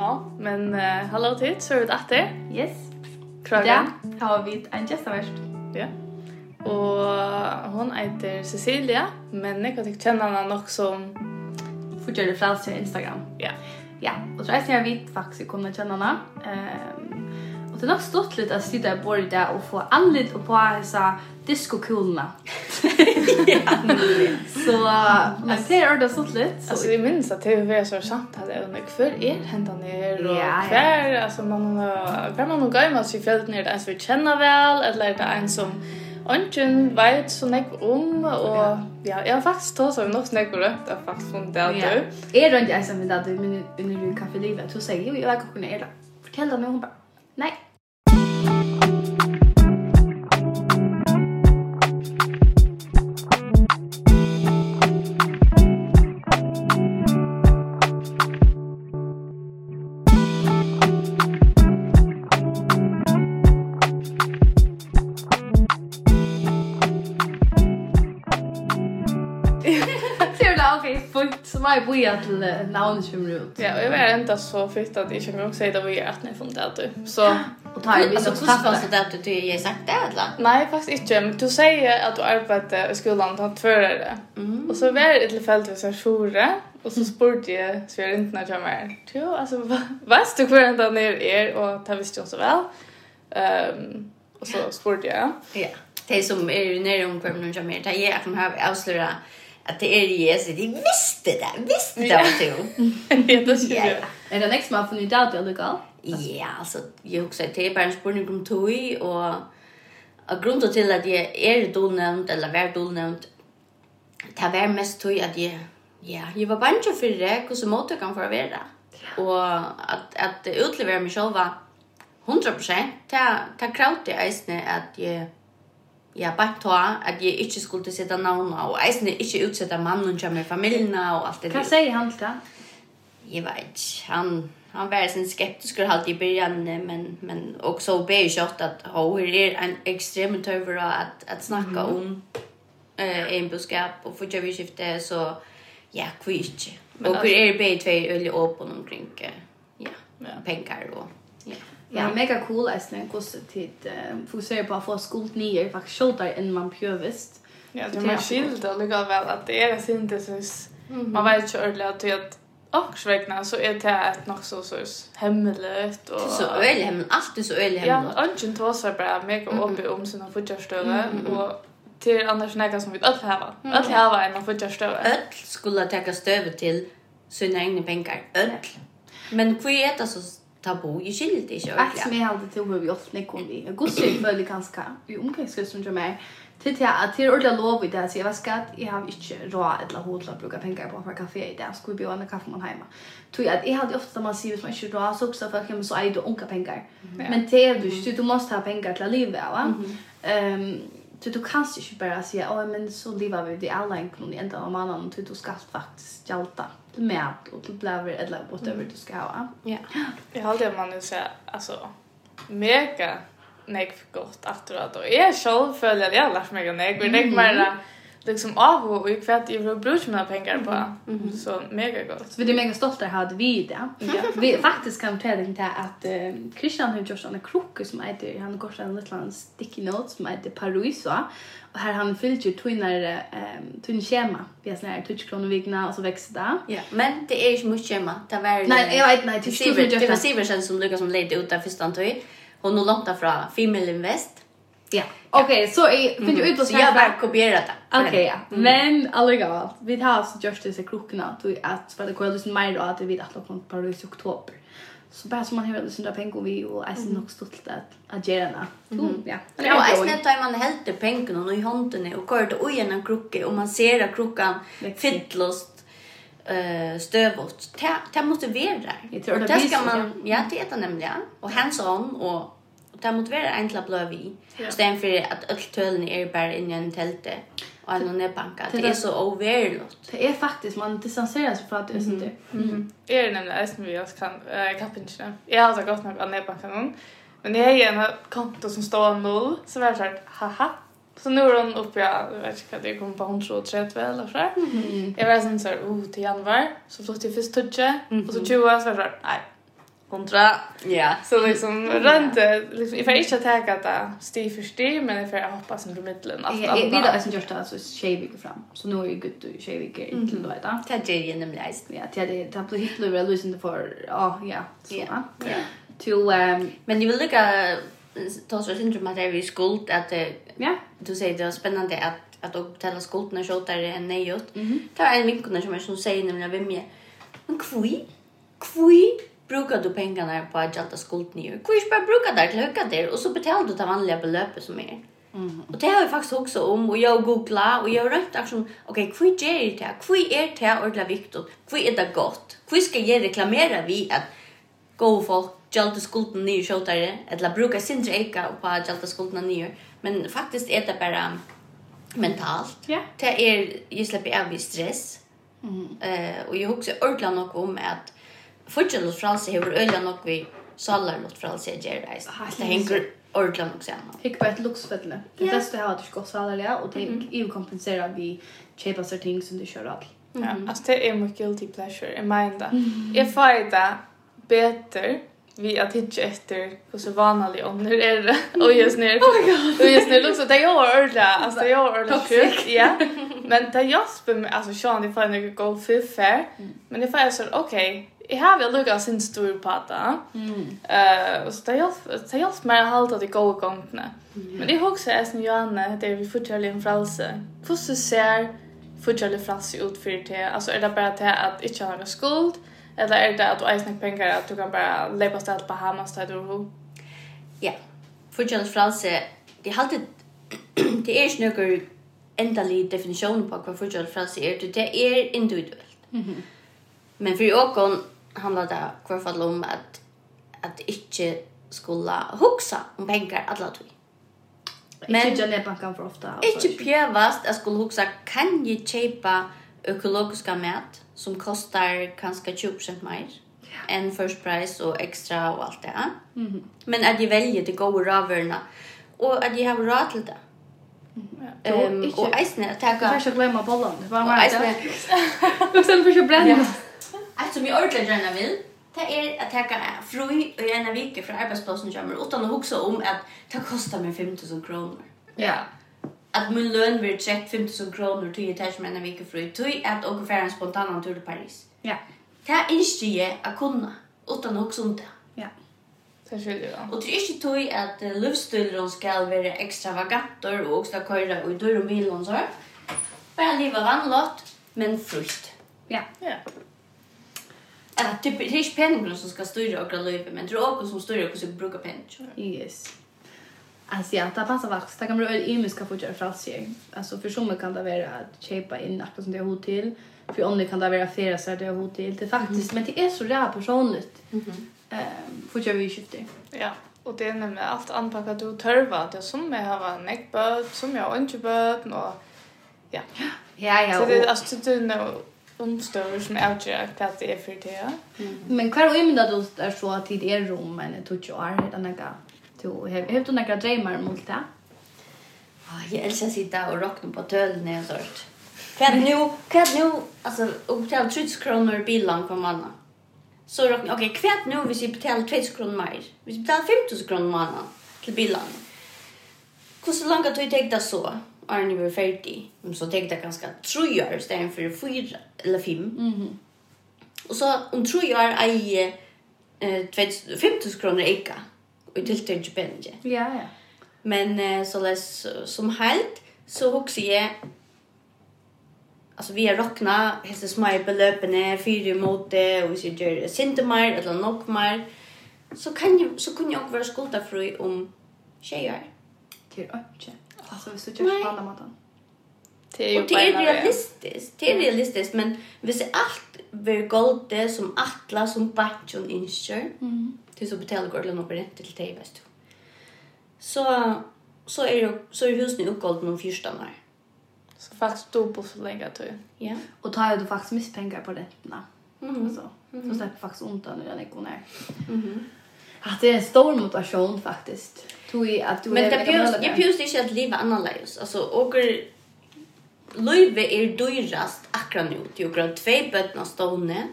Ja, men uh, hello tid, så är det etter. Yes. Kragen. Ja, har vi en gästavärst. Ja. Och hon heter Cecilia, men jag kan ikke kjenne henne också som fortsätter frälsa til Instagram. Ja. Ja, och så är jeg vidt faktiskt kommer känna henne. Ehm Det er nok stått litt at sitte i bordet der og få anlitt og på disse diskokulene. Så jeg ser ordet har stått litt. Altså, jeg minns at det var så sant at det undrer før er hentet ned, og ja, hver, altså, man, hver man går med oss i fjellet ned, det er en som vi kjenner vel, eller det en som Ongen vet så nek om, og ja, jeg har faktisk tås så nok nek og rødt, jeg har faktisk funnet det at du. Er det ikke en som vil det, du, men under kaffelivet, så sier jeg jo, jeg vet ikke hvordan er det. Fortell deg noe, hun bare, nei, bara boja till navnet som rut. Ja, och jag var inte så fitt att jag kommer också säga att vi är att ni funnit att du. Så Och tar vi så fast det att du är sagt det eller? Nej, faktiskt inte. Men du säger att du arbetar i skolan och för det. Mm. Och så var det ett fält så sjore och så spurte jag så jag inte när jag mer. Jo, alltså vad du kvar ända ner är och det visste jag så väl. Ehm och så spurte jag. Ja. Det som är nere om kvar när jag mer. Det är att man har avslöja att det är Jesus. De visste det. Visste det var du. Ja, det är det. Är det nästa man får ni där då, det? Ja, altså, jeg husker at det er bare en spørning om tog, og av grunnen til at jeg er dolnevnt, eller var dolnevnt, det var mest tog at jeg, ja, jeg var bare ikke for det, hvordan måte kan for å være. Og at, at utlevere meg selv var 100%, det, det kravte jeg eisne at jeg, ja, bare ta at jeg ikke skulle sitte navnet, og eisne ikke utsette mannen som er familien og alt det der. Hva sier han til det? Jeg vet ikke, han han var sen skeptisk och alltid i början men men också be ju att ha hur är en extremt över att att snacka mm. om eh en buskap och för jag vill skifta så ja kvist. Och hur är be två öl och på omkring ja, ja. pengar och ja. Ja, mega cool är det kost tid fokusera på att få skuld ner faktiskt skjuta in man pjövist. Ja, det man skilda, det går väl att det är syntesis. Man vet ju ordentligt att Ångsvegna så är det ett något så så hemligt och så öle hemmen alltid så öle hemmen. Ja, ungen tåsar bara mig och uppe om sina fotjärstöre och till annars näka som vi öll hava. Öll hava en fotjärstöre. Öll skulle ta stöve till sina egna pengar. Öll. Men kvi är det så tabu i skilt i kyrkan. Att som jag hade till hur vi ofta kom vi. Jag går så för det ganska. Vi omkring ska som jag med. Til til at det är ordentligt lov i det här. jeg jag var skatt, jeg har ikke råd eller hod til å bruke penger på for kafé i det. skulle vi bjøre en kaffe man hjemme. Tror jeg at jeg hadde ofte, när man sier, hvis man inte råd så også for att så eier du unga penger. Men det er du, ikke, du måste ha pengar till livet. Va? Mm Så du kan ikke bare si, åh men så lever vi det alla en i enda av mannen du du skal faktisk jalta til mat, og til blæver, eller whatever du skal ha. Ja. Jag håller man nu så alltså mega nek gott akkurat og jeg selv føler at jag har för mig och nekv, og nekv mer liksom av och i kvart i vår brus med pengar på. Så mega gott. Vi är mega stolta att ha det vid det. Ja. Vi faktiskt kan ta det till att uh, Christian har gjort en krok som heter, han har gått en liten sticky note som heter Paruisa. Och här han fyllt ju tunnare, um, tunn schema. Vi har såna här tutsch kronor vikna och så växer det. Ja, men det är ju inte mycket schema. Det var Nej, jag vet inte. Det var Siversen som lyckas som ledde ut där första antag hon har lånat från Female Invest. Ja. Okej, okay, så är fick du ut och jag bara kopierat det. Okej, ja. Men alliga vi har så just det så krokna då att för det går liksom mer då att vi vet att på på i oktober. Så bara som man har liksom där pengar vi och är så nog stolt att att göra det. Så ja. Ja, och är snett att man helt pengarna och i handen och kör det och en krocka och man ser att krockan fittlöst eh stövot. Det det motivera. Jag tror det ska man ja det är det nämligen och hands on och det motivera en till blå bli vi. Istället för att öll tölen är bara inne i en tälte och en någon banka. Det är så overlåt. Det är faktiskt man distanserar sig från det sånt där. Mhm. Är det nämligen som vi oss kan eh kapinchen. Jag har så gott nog att näpa kan Men det är en konto som står noll så var det så här haha Så nu är hon uppe, jag vet inte vad det kommer på 130 eller så. Mm. Jag var sån så här, oh, till januari. Så flyttade jag först tutje. Mm. Och så 20 så var jag så här, nej, 100. Ja. Så liksom, rönte, liksom, jag får inte täcka att det styr för styr, men jag får hoppa som på mittlen. Jag vill att jag gjort det alltså tjej fram. Så nu är ju gud och tjej veckor till då ett. Det är ju nämligen läst. Ja, det är det blir väl lösande för, ja, ja, sådana. Ja. Till, men jag vill lycka, ta oss inte om att det är vi skuld att det Ja. Du säger det är spännande att att och skolorna tjottare än nejot. Mm -hmm. Det var en vinkunna som är som säger nämligen vem jag. Men kvui? Kvui? brukar du pengarna på att jalta skuldnivå. Kvui bara brukar där till höga där och så betalar du det vanliga beloppet som är. Mm. Och det har jag faktiskt också om och jag googlar och jag rönt att som okej, okay, kvui ger det här? Kvui är det här ordla viktigt? Kvui är det gott? Kvui ska jag reklamera vi att gå folk jalta skulden nio tjottare eller bruka sin drejka på att jalta skulden nio. Mm Men faktiskt är det bara mentalt. Ja. Det är ju släpper av stress. Mm. Eh och jag också ordla nog om att fortsätta fralse hur ölla nog vi sallar lot fralse ger dig. Det hänger ordla nog sen. Hick på ett luxfälle. Det bästa är att du ska salla och tänk ju kompensera vi köpa så ting som du kör all. Ja, alltså det är mycket guilty pleasure i mind. If I that better vi att hitta efter hur så vanlig om nu är det och just nu och just nu också det jag har ordla alltså jag har ordla sjukt ja. Men det jag spär med alltså Sean det får en go för fair men det får så okej jag har väl lukat sin stor pata. Eh och så det jag det jag smär halt att det går gångna men det också är sen Johanna det vi fortsätter en fralse hur så ser fortsätter fralse ut för det alltså är det bara det att inte ha någon skuld? Eller er det at du eisne penger at du kan bare lepa sted til Bahamas der du vil? Ja. Fortjens fralse, det er alltid, det er ikke noe endelig definisjon på hva fortjens fralse er, det er individuelt. Mm -hmm. Men for åkon handlar det i fall om at, at ikke skulle huksa om penger alle tog. Men ikke gjelder bankan for ofta. Ikke prøvast jeg skulle huksa, kan jeg kjøpe økologiska mat? som kostar kanske 20% mer yeah. än first price och extra och allt det. Ja? Mm -hmm. Men att de väljer de goda råvarorna och att de har råd till det. Ehm och isne att ta. Jag kanske glömma bollen. Det var det? Isne. Och sen försöker bränna. Alltså vi ordlar gärna vill. Det är att ta fri i en vecka från arbetsplatsen kommer utan att huxa om att det kostar mig 5000 kronor. Ja. Yeah at min løn blir trekt 5000 kroner til jeg tar som en av vike fru, til at åker færre en spontan tur til Paris. Ja. Det er ikke jeg å kunne, uten å huske om det. Ja. Det skylder jeg. Og det er ikke tog at uh, løvstøyleren skal være ekstravaganter og skal køyre og dør og mil og sånn. Bare livet vannlått, men frukt. Ja. Ja. Eller, det er ikke peningene som skal styre åkra livet, men det er åkra som styrer åkra som brukar peningene. Yes. Alltså ja, det passar faktiskt. Det kan bli vara imiska för att göra fralsier. Alltså för som kan det vara att köpa in akkurat som det är hot till. För andra kan det vara flera så det är hot till. Det är faktiskt, men det är så rätt personligt. Mm -hmm. Um, för att göra skiftet. Ja, och det är nämligen allt anpackat du törva. Det är som jag har en äggböd, som jag har inte böd och ja. Ja, ja. Så det är alltså det är nog omstøver som er ikke hva det är för det. Men hva er det du er så at det er rom enn 20 år, Det noe? Du, har du några drömmar om det? Oh, jag älskar att sitta och rockna på tölen när jag sort. Nu, kan nu, alltså, och betala 30 kronor bilen på mannen. Så rockna, okej, okay, kvärt nu vi betalar 30 kronor mer. Vi betalar 50 kronor mannen till bilen. Hur så långt har du tänkt det så? Arne var färdig. Så tänkte jag ganska tre år istället för fyra eller fem. Mm -hmm. Och så om tre år är jag eh, 50 kronor eka i deltar inte bänge. Ja, ja. Men så läs som helt så huxar jag alltså vi har rockna hese små belöpen fyra mot det och så gör sintemar eller mer så kan ju så kunde jag vara skolta fri om tjejer. Till öppet. Alltså vi så just alla maten. Det är ju det är realistiskt. Det är realistiskt men vi ser allt vi går det som alla som batchon inskör. Mm till så betalar går det nog rent till dig vet du. Så så är det så är husen uppgålt någon första när. Så faktiskt då på så länge att jag. Ja. Och tar du faktiskt miss pengar på räntorna. Mm. Alltså. Så Så släpper faktiskt ont när den går ner. Mhm. Att det är en stor motivation faktiskt. Tror i att du Men det bjuds jag pjus inte att leva annorlunda. Alltså åker Løyve er dyrast akkurat nu. Det er jo grad tvei bøtna stående.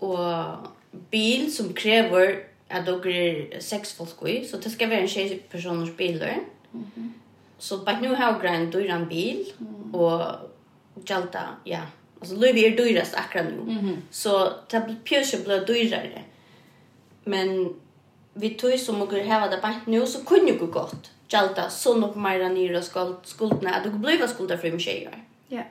Og bil som kräver att dere är sex folk i så det ska vara en tjej personers bilar. Mhm. Mm så bara nu har grand en en bil mm. och jalta ja. Alltså Louis är dyrast akkurat nu. Mm -hmm. Så det blir pjörs blir dyrare. Men vi tog som och har det bara nu så kunde ju gå gott. Jalta sån mer Maira nere skuld skuldna att det blev skuldar för mig tjejer. Ja. Yeah.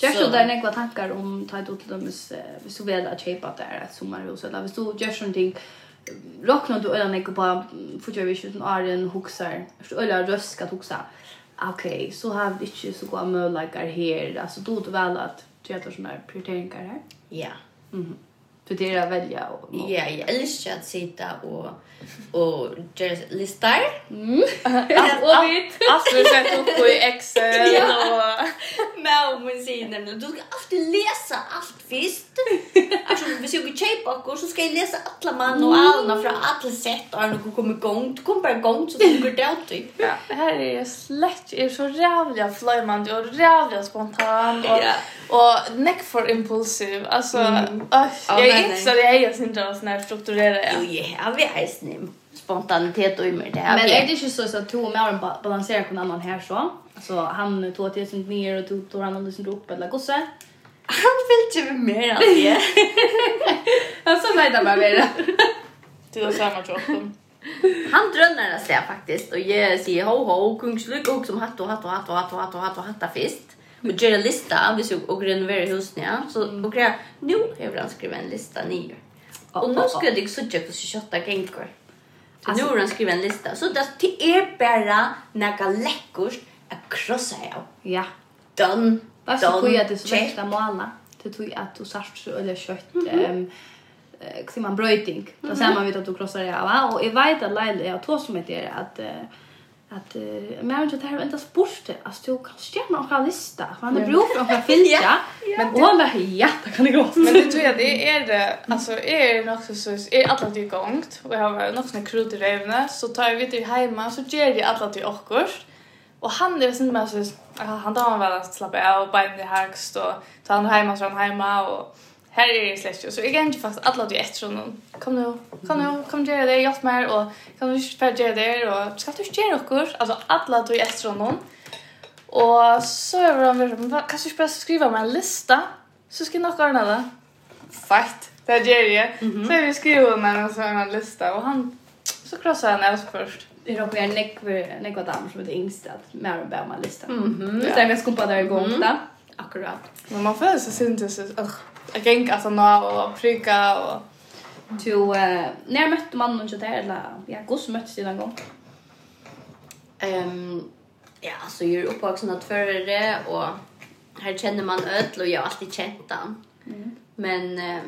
Jag så där några tankar om ta ett åt dem hvis du vill att köpa där ett sommarhus eller hvis du gör sånt ting rocknar du eller något på för jag vet inte en huxar eller röska huxa okej så har vi inte så goda möjligheter här alltså då du väl att göra såna prioriteringar här ja. Mhm. För det är att välja. Och, och. Ja, jag älskar att sitta och, och listar. Mm. och vet Astrid sätter upp i Excel. ja. Och... Med man min nämligen Du ska alltid läsa allt visst. alltså, om vi ska gå och så ska jag läsa alla man och alla från alla sätt. Och när du kommer igång, du kommer bara igång så du går det alltid. Ja, här är jag slätt. Jag är så rävliga flöjmande och rävliga spontan. Och... Ja. Och neck for impulsive. Alltså mm. öh, jag är inte så det är synd att här strukturerad. Jo, ja, vi är snim spontanitet och mer det här. Men är det inte så så att två mer balanserar på en annan här så? Alltså han tog till sin ner och tog tog han och sin upp eller gosse. Han vill inte vara mer än det. Alltså, sa nej det bara mer. Till att samma tråk. Han drönnar det faktiskt och jag säger ho ho kungslyck och som hatt och hatt och hatt och hatt och hatt och hatt och hatt och hatt och hatt och Men gjør en lista, hvis du og renoverer husene, ja. Så, och greia, nu har jag skrivit en lista nye. Och nu ska jag så checka så 28 ganger. Så nu har han skrivit en lista. Så det er bara några lekkert att krossa av. Ja. Done. Vad så hvor jeg det så veldig å. Det tror att du sørst så eller kött ehm eh, man brøyting. Da ser man vidt att du krossar av. och jag vet att Leila, jag har tog som heter att att uh, men jag tar inte spurte att du kan stjärna och kan lista? Vad det brukar och filja men han var ja det kan det gå men det tror jag det är det alltså är det också så är alla till gångt och jag har något såna krut i revne så tar vi till hemma så ger jag alla till åkurs och han är sån med så han tar han väl att slappa av på bända hackst och ta han hemma så han hemma och här är det släkt så jag kan inte fast alla du efter någon kom nu kom nu kom göra det. Hjälp mer och kan du för göra det och ska du göra något alltså alla du efter någon och så är de vad kan du bara skriva med en lista så ska nog ordna det. Fakt det gör jag så vi skriver med en sån lista och han så krossar han oss först det råkar jag nekva nekva dam som är yngst att mer och bämma listan. Mm -hmm. Så jag ska på där igång då. Akkurat. Men man får så synd att jag gick alltså nå och pryka och to eh när mötte man någon så där eller ja, gos möttes det en gång. Ehm ja, så jag är uppvuxen att före det och här känner man ödl och jag har alltid känt han. Mm. Men eh,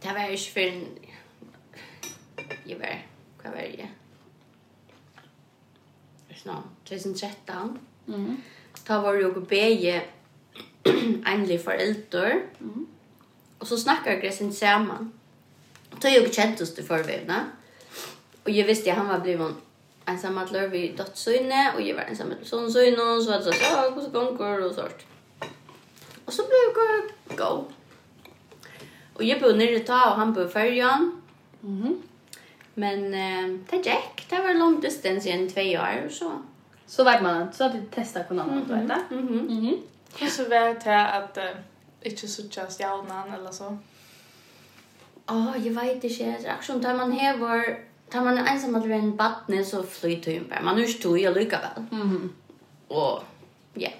det var ju för en jag var vad var det? Snart 2013. Mm. Ta var jag och BG enlig forelder. Mm. Og så snakker jeg sin sammen. Og tog jo kjent oss til forvevna. Og jeg visste at han var blivet ensam at lør vi dødsøyne, og jeg var ensam at sånn søyne, og så var det så, ja, hvordan gonger og sånt. Og så ble jeg gå. Og jeg bor nere ta, og han bor fyrjan. Mm -hmm. Men eh, det gikk, det var long distance igjen, tve år, og så. Så vet man, så hadde du testet hvordan man, mm -hmm. du vet det. Mm -hmm. Mm -hmm och så vet jag att uh, inte så just jaunan eller så? Ja, oh, jag vet inte. Reaktion där man har tar man är ensam att vara en badne så flyter ju bara. Man är ju stor, jag lyckas väl. Mm. Och ja. Yeah.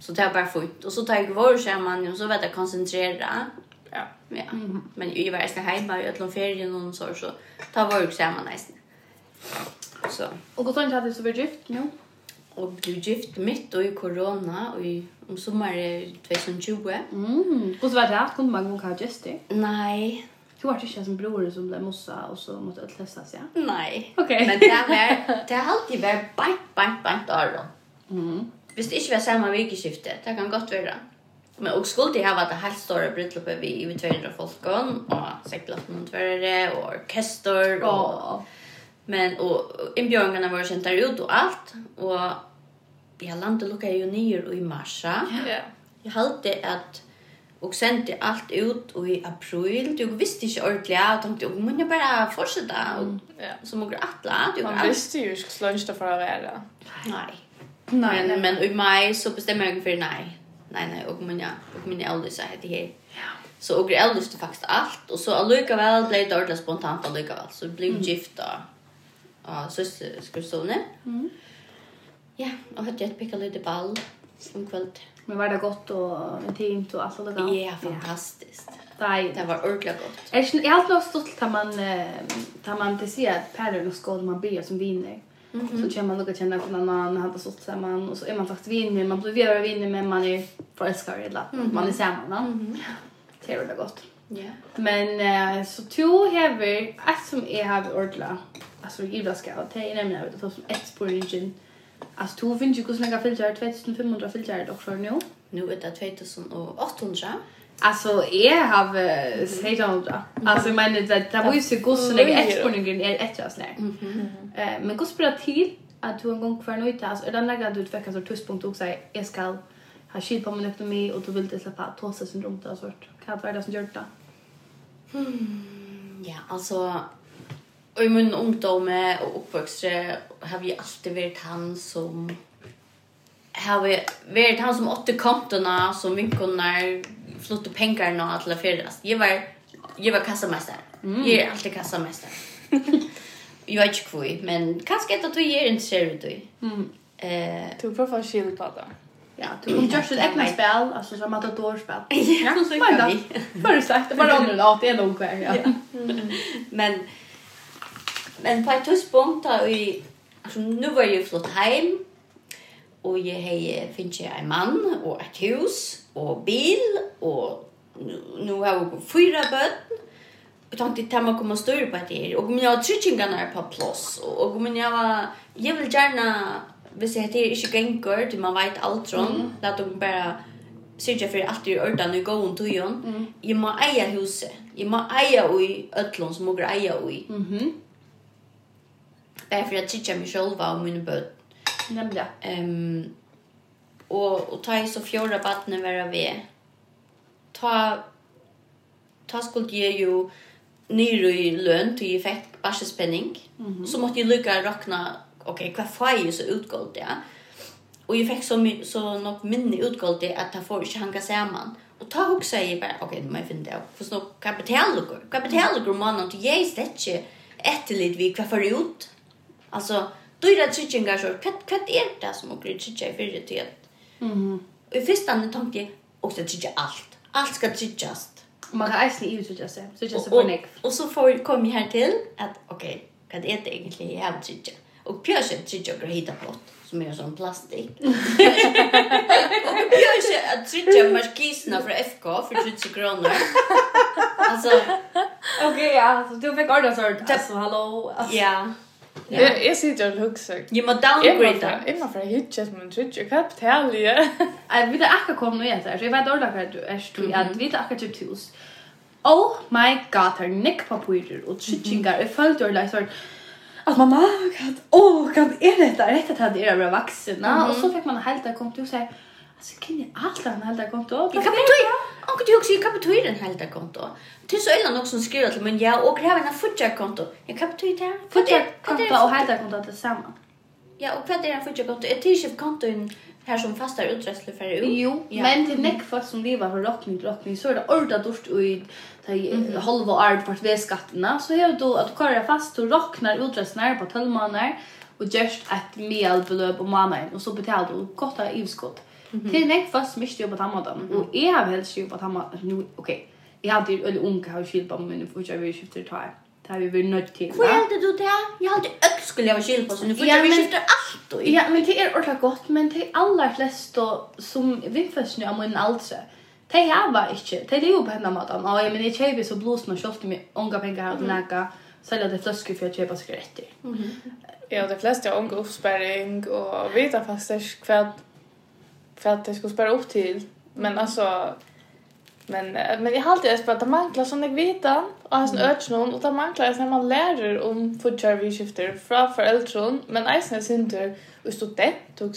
Så det är bara fint. Och så tar jag vår så man så vet jag koncentrera. Ja. Ja. Mm. Men jag var jag hemma i ett ferien och så så tar vår så man nästan. Så. Och då tänkte jag att det så var gift. Jo. Och du gift mitt och i corona och i om sommaren 2020. Mm. Hur var det? Kunde man gå och det? Nej. Du var inte som bror som blev mossa och så måste att testa sig. Nej. Okay. Men det var det har alltid varit bant bant bant öron. Mm. Visst inte var samma vikeskifte. Det kan gott vara. Men och skulle det ha varit det helt stora bröllopet vi i 200 folk och seglat mot tvärre och orkester och oh. men och inbjudningarna var sent där ut och allt och ja, landet lukket jo nye i marsa. Ja. Jeg halte at og sendte alt ut i april. Du visste ikke ordentlig, og tenkte, og må bare fortsette, og ja. så må du atle. Du Man visste jo ikke slunch det for å være. Nei. Nei, men, men i mai så bestemmer jeg for nei. Nei, nei, og min, og min eldre det her. Ja. Så og jeg visste faktisk alt, og så allikevel ble det ordentlig spontant allikevel. Så ble jeg mm. gift av søsterskriftstående. Mm. Ja, og hade jag picka lite ball om kväll. Men var det gott och intimt och allt det där? Ja, fantastiskt. Nej, det var ordentligt gott. Jag har alltid nog stolt att man tar man till sig att Perren och skål man blir som vinner. Mm -hmm. Så känner man något känner på någon annan, han har stått samman och så är man faktiskt vinner, man blir vidare vinner men man är förälskare eller man är samman. Mm -hmm. Det är gott. Ja. Yeah. Men uh, så två häver, ett som är här ordla, alltså givla ska, det är nämligen ett som ett spår i Alltså du finns ju hur länge filter 2500 filter för nu. Nu är det 2800. Alltså jag har sett om det. Alltså men det det var ju så god så länge ett på någon är ett jag snär. Eh men gott spelar till att du en gång kvar nu alltså är eller lägga du veckan så tuspunkt och säga jag ska ha skit på min ekonomi och du vill det släppa tosa syndrom och sånt. Kan det vara det som gör det? Ja, alltså Och i min ungdom och uppväxt har vi alltid varit han som har vi varit han som åtte kontona som vinkorna flyttar pengarna och alla färdas. Jag var jag var kassamästare. Mm. Jag är alltid kassamästare. jag är inte kvui, men kanske att du är intresserad du. Mm. Eh, du får få skilja på det. Ja, du har just ett egna spel, alltså som att du har spel. Ja, så kan vi. Bara sagt, bara under en det en ung kvar. Men Men på ett tidspunkt då i alltså nu var jag flott hem och jag hej finns jag en man och ett hus och bil och nu har jag fyra barn och tänkte att man kommer större på det och om jag har tryckingarna på plats och men jag var jag vill gärna hvis jeg heter ikke gengur til man vet alt sånn mm. la dem bare syrja for alt i ordan i gåen tøyen mm. jeg må eie huset jeg må eie i øtlån som må eie i mm -hmm bare for jeg trykker meg selv og mine bød. Nämligen. Um, og, og ta i så fjorda battene være ved. Ta, ta skulle jeg jo nyr i løn til jeg fikk barsespenning. Mm -hmm. Så måtte jeg lycka räkna, okej, okay, vad får jag så utgått det? Ja? Og jeg fikk så, my, så nok minne utgått det at jeg får ikke hänga sammen. Og ta också jag bara, okej, okay, nu måste jag finna det. För så kapitalluckor. Kapitalluckor mannen, jag är släckig ett till lite vi kvar förut. Alltså dyra trickingar så kött kött är det som åker tricka i för det. Mhm. I första hand tänkte jag också tricka allt. Allt ska trickas. Man kan eisen ju tricka sig. Så just på nek. Och så får kom jag här till att okej, vad är det egentligen jag har tricka? Och pjösen tricka och hitta plott som är sån plastik. och pjösen att tricka markiserna för FK för 30 kronor. alltså Okej, okay, ja, så du fick ordna sånt. alltså hallå. Ja. Ja. Jeg, jeg sitter og hukser. Jeg må downgrade det. Jeg må fra hitjes, men tror ikke, hva betaler jeg? Jeg vet akkurat hva nå jeg så jeg vet ordentlig hva du er stod, jeg vet akkurat til tus. Oh my god, her nikk papirer og tryttingar, jeg følte ordentlig sånn, at mamma, åh, hva er dette? Rett at jeg er av vaksina, og så fikk man helt det kom til å Alltså kan jag allt han halda konto? Jag kan inte. Och du också kan inte den halda konto. Till så illa någon som skriver till men ja och kräver en futja konto. Jag kan inte det. Futja konto och halda konto tillsammans. Ja, och vad är en futja konto? Ett t-shirt konto här som fastar utrustning för ut. Jo, ja. men till näck fast som lever för rockning rockning så är det ordat dort i ta halva art vart vi skatterna så är det då att köra fast och rocknar utrustningar på 12 månader och just ett medelbelöp om månaden och så betalar du gott av utskott. -hmm. Det er nekk fast som ikke jobber på tammaten. Og jeg har helst ikke jobber på tammaten. Ok, jeg har alltid øyne unge har skilt på min, for ikke jeg vil skifte til tøy. Det har vi vært nødt til. Hvor er det du det? Jeg har alltid økt skulle jeg ha skilt på sin, for jeg vil skifte alt. Ja, men det er ordentlig godt, men det er aller flest som vindføstene av min aldre. Det har var ikke. Det er jo på henne maten. Å, men jeg kjøper så blåsen og kjøpte med unge penger her og nægge. Selv det fløsker for jeg kjøper sigaretter. Ja, det fleste har unge oppsperring, og vi tar faktisk hva för att det skulle spara upp till. Men alltså men men jag har alltid spelat att mankla som jag vet han och han öts någon och det manglar när man lär om för vi skifter från föräldrar men isen synter och student och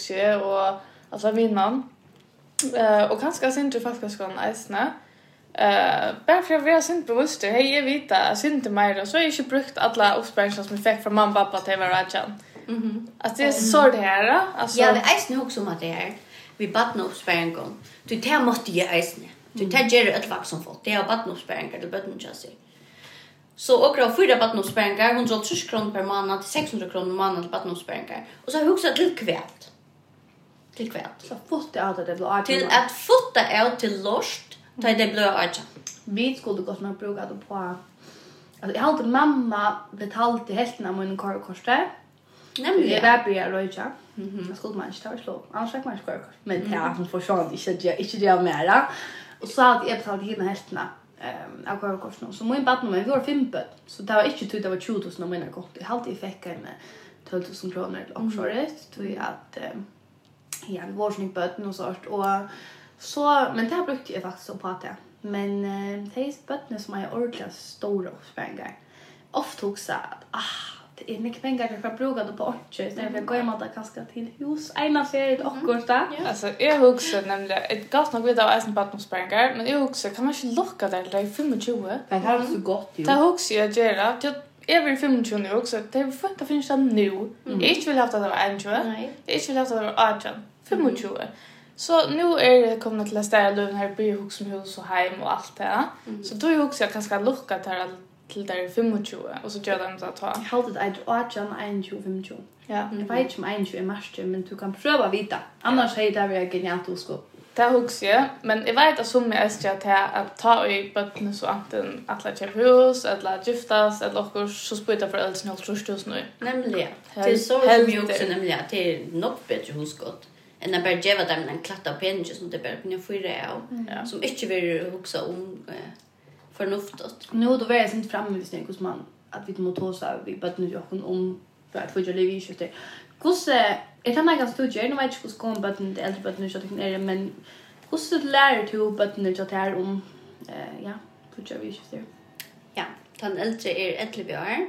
och alltså vinnan. Eh och kanske synter faktiskt kan isen. Eh bara för att vi har synt bevisst hej jag vet att synte mer så är ju brukt alla uppspärringar som vi fick från mamma pappa till varandra. Mhm. Alltså det är så det här alltså. Ja, det är ju också om det här vi badna oppsparing om. Du tar måtte jeg eisne. Du tar gjerne et vaks som folk. Det er badna oppsparing til bøtten kjasser. Så åker av fyra badna oppsparing, 130 kroner per måned til 600 kroner per måned til badna oppsparing. Og så har jeg hukset til kvælt. Til kvælt. Så fotta av det ble Til at fotta av til lort, da det ble artja. Vi skulle gått med bruka det på... Alltså jag har inte mamma betalt i hälften av min korvkorsar. Nemlig. Det var bra röja. Mhm. Jag skulle man inte ta slå. Annars fick man inte kvar. Men det har hon försvann inte det inte det mera. Och så hade jag betalt hela hälften ehm av kvarkorsen. Så min barn men vi var fem bud. Så det var inte tydligt det var 20 000 av mina kort. Jag hade ju fick en 12000 kronor eller också rätt. Tror jag att ja, vi var snitt bud och sånt och så men det här brukte jag faktiskt så på att Men det är bötterna som är ordentligt stora uppspängar. Ofta också att ah, det är mycket pengar för att bruka det på orcher istället för att gå hem och kaska till hus. Ena ser ett åkort där. Alltså, jag huxar nämligen, ett gott nog vid av eisen badnumspengar, men jag huxar, kan man inte locka där till 25? Men det här är så gott ju. Det huxar jag gärna. Jag är väl 25 nu också, det är fint att finnas det nu. Jag inte vill ha att det var 21, jag inte vill ha att det var 18, 25. Så nu är det kommit till att ställa löven här, blir huxar med hus och hem och allt det. Så då huxar jag också ganska locka där att till där 25, och så gjør de att ta. Jag halte det er 18, 21, 25. Ja. Jag vet inte om 21 er mars men du kan pröva vita. vite. Annars är det veldig genialt att skåpe. Det husker jeg, men jag vet att som jeg ønsker at jeg ta i bötten så enten att jeg köpa hus, at jeg giftes, at dere så spytter for alle sine halvtrøst hos nå. Nemlig. Det er så som jeg også nemlig at det er nok bedre husgått enn jeg bare gjør dem en klatt av penger som det bare kunne fyre av, som ikke vil huske om förnuftigt. Nu då var jag inte framme vid det hos man att vi måste ta oss av vi bara nu jag om för att få ju leva i köttet. Kus är det några studier nu vet inte hur ska man bara inte äldre bara nu så det är men kus lär du bara nu jag här om eh ja, future vi köttet. Ja, den äldre är 11 år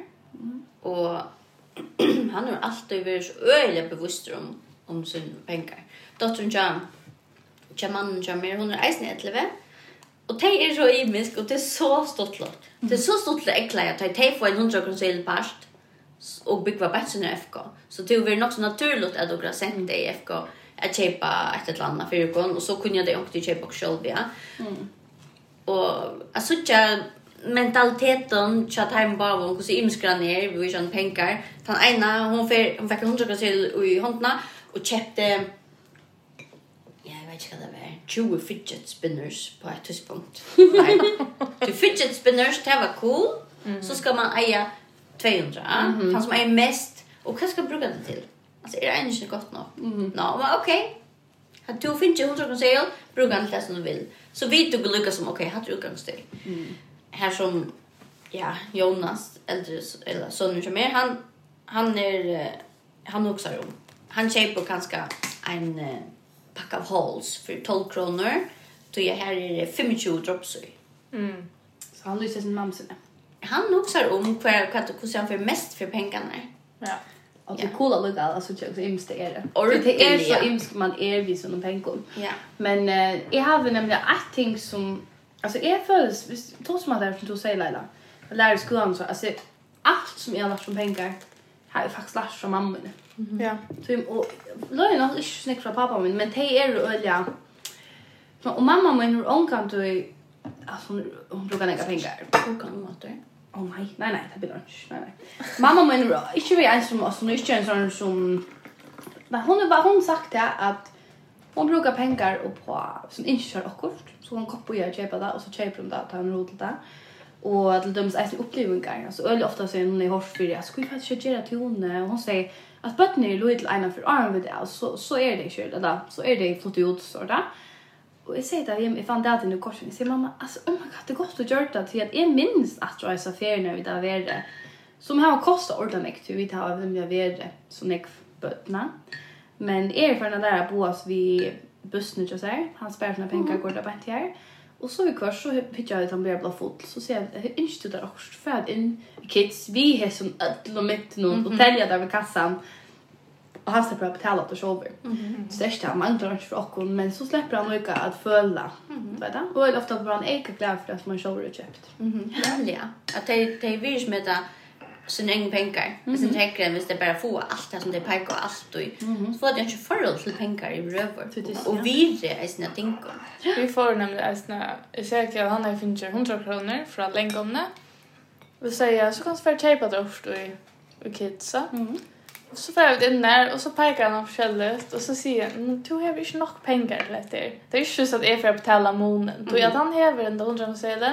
och han har alltid varit så öjliga bevisst om om sin pengar. Dottern Jan, Jaman Jamir, hon är eisen 11 Og det er så imisk og det er så stort lott. Det er så stort lott ekle, at det får en hundra kronor past och bygga bättre i FK. Så det är nok så naturligt har sendt det i FK at köpa et eller annet för gång och så kunne jeg det också köpa også selv, ja. Mm. jeg synes ikke mentaliteten chat hem bara hon hur imskra er, vi tjänar pengar. Den ena hon fick hon fick 100 kronor i handen och köpte Ja, jag vet inte vad det var 20 fidget spinners på ett tidspunkt. Nej. Du fidget spinners, det var cool. Mm -hmm. Så ska man eja 200. Mm -hmm. Han som är mest. Och vad ska man bruka det till? Alltså är det ändå inte gott nog? Mm -hmm. No, men okej. Att du finns ju hundra konsel, brukar han det som du vill. Så vet du lyckas som, okej, har du utgångstid. Mm. Här som, ja, Jonas, äldre, eller sonen som är, han, han är, han också om. Han köper ganska en, pack av holes för 12 kronor. Då jag här är det 25 drops i. Mm. Så han lyser sin mamma sina. Han också har om vad hur han får mest för pengarna. Ja. Och det coola lugga alltså jag så imst det är det. Och det är så imst man är vi såna pengar. Ja. Men eh, jag har nämligen ett ting som alltså är föls trots som att det du säger Leila. Lärarskolan så alltså allt som jag har lagt som pengar har jag faktiskt lagt från mamma. Mm Ja. Så och låg nog inte snack från pappa min, men det är öliga. Och mamma min hur hon kan du alltså hon brukar lägga pengar. Hon kan mat det. Oh nej, nej nej, det blir lunch. Nej nej. Mamma min inte vi ens som alltså nu inte en sån som men hon var hon sagt det att hon brukar pengar och på som inte kör akkurat så hon koppar jag köpa det och så köper hon det att han rotar det och till döms är upplevelser alltså öl ofta så när jag hörs för jag skulle faktiskt göra till hon och hon säger att bötten är lite ena för arm vid det så så är det ju det så är det flott ut så där Och jag säger det, jag fann det alltid nu korsen. Jag säger mamma, alltså, oh my god, det är gott att göra det. Till att jag minns att jag är så färg när vi där var det. Som har kostat ordentligt mycket, vi tar av vem jag var det. Så när jag bötna. Men erfarna där på oss vi bussen, inte så här. Han spär sina pengar, går där på ett här. Och så i kvar så pitchar jag utan blir blå fot så ser jag hur inte där också färd in kids vi har som ödel och mitt någon och tälja där vid kassan och han släpper att betala och sover. Så det är inte han manglar inte för åkon men så släpper han öka att följa. Vet du? Och ofta bara en eka kläder för att man sover och köpt. ja. Att det är vis med det sin egen pengar. Mm -hmm. Sen tänker jag att det bara få allt det som det pekar och allt och mm -hmm. så får det inte förhåll till pengar i röver. Och vi är sina dinkor. Vi får nämligen sina, jag säger att han har finnit 100 kronor från längomna. Vi säger så kan vi köpa det ofta i, i kidsa. Mm -hmm. Och så får jag det där och så pekar han på kället och så säger han, du har inte nog pengar till det här. Det är inte så att jag får betala månen. Mm -hmm. Du att han häver den 100 kronor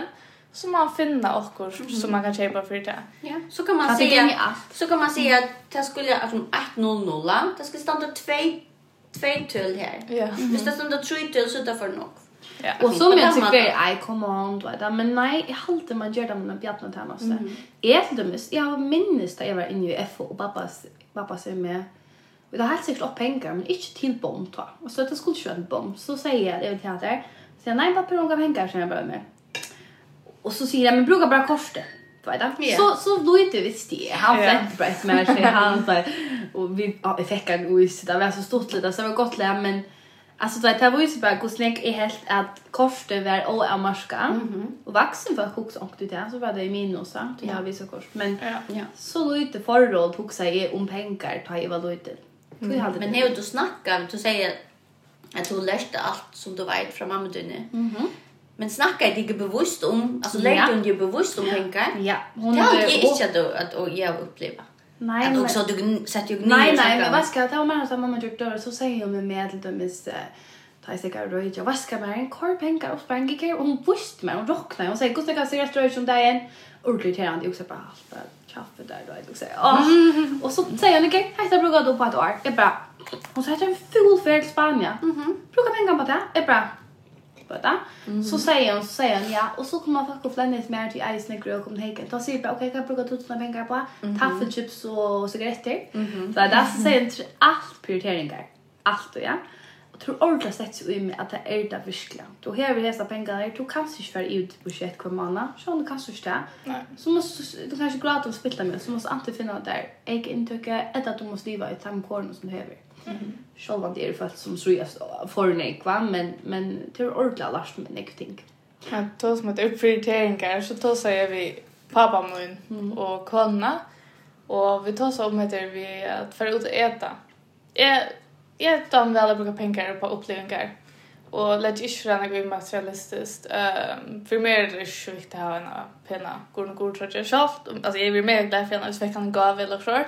så man finna okkur som man kan köpa för det. Ja. Så kan man se så kan man säga att det skulle att 100 det skulle stanna 2 två tull här. Ja. Visst det stanna 3 tull så det för nog. Ja. Och så men så är I come on då där men nej jag håller man gör det med bjärna tärnas. Är det mest jag minns det jag var inne i FO och pappas pappa säger med Vi har helt sikkert opp penger, men ikke til bom, ta. Og så det skulle ikke være en bom. Så sier jeg det til teater. Så jeg, nei, pappa, hun gav penger, så jeg bare med. Och så säger jag, men brukar bara korset. Du vet det? Så, så då inte visst det. Han flätt bara ett med sig. Han så och vi, ja, vi fick en så Det var så stort lite, så det var gott lä men Alltså vet jag var ju så bara hur snäck är helt att korste var och är marska. Mm. Och vuxen för hooks och det där så var det i minus så det har vi så kort. Men ja. så lite förråd hooks sig om pengar ta i vad lite. Mm. hade Men när du snackar du säger att du läste allt som du vet från mamma dine. Mhm. Mm Men snackar jag inte bevisst om, alltså lägger hon ju bevisst om pengar? Ja. Hon det har jag inte att, att, att jag upplever. Nej, men... Också, du sätter ju ner Nej, nej, men vad ska jag ta med henne mamma gjort dörr? Så säger hon med mig till dem ta sig av röjt. Jag vaskar med en korv pengar och sprang ikväll. Och hon visste mig, hon rocknade. Hon säger, Gustav kan se rätt röjt som dig en. Ordentligt här, han också bara halva kaffe där då. Jag säger, åh. Och så säger hon, okej, här ska jag då på ett år. Jag bara, hon säger, det en full färd till Spanien. Brukar pengar på det? Jag bara, det. Mm. Så säger hon, så säger hon ja. Och så kommer man faktiskt flänna lite mer till Ice Negro och kommer hejken. Då säger bara, okej, okay, jag bruka tusen pengar på taffelchips och cigaretter. Mm. Så där så säger hon allt prioriteringar. Allt och ja. Och tror ordentligt sett sig i mig att det är det virkliga. Då har vi dessa pengar, då kan du inte vara ute på 21 kvar månad. Så du kan du inte. Så måste du kanske glad att spilla med. Så måste du antingen finna där. Jag inte tycker att du måste leva i samkåren som du behöver. Mm. Själv om det är för som så jag för nej va men men det är ordla last med nej ting. Ja, då som att upprioriteringar, så då säger vi pappa mun och konna och vi tar så om heter vi att för att äta. Jag jag tar väl att bruka pengar på upplevelser och lägger inte för något materialistiskt. Ehm för mig är det så viktigt att ha en penna. god och god tror jag själv. Alltså jag blir mer glad för kan gå gåva eller så.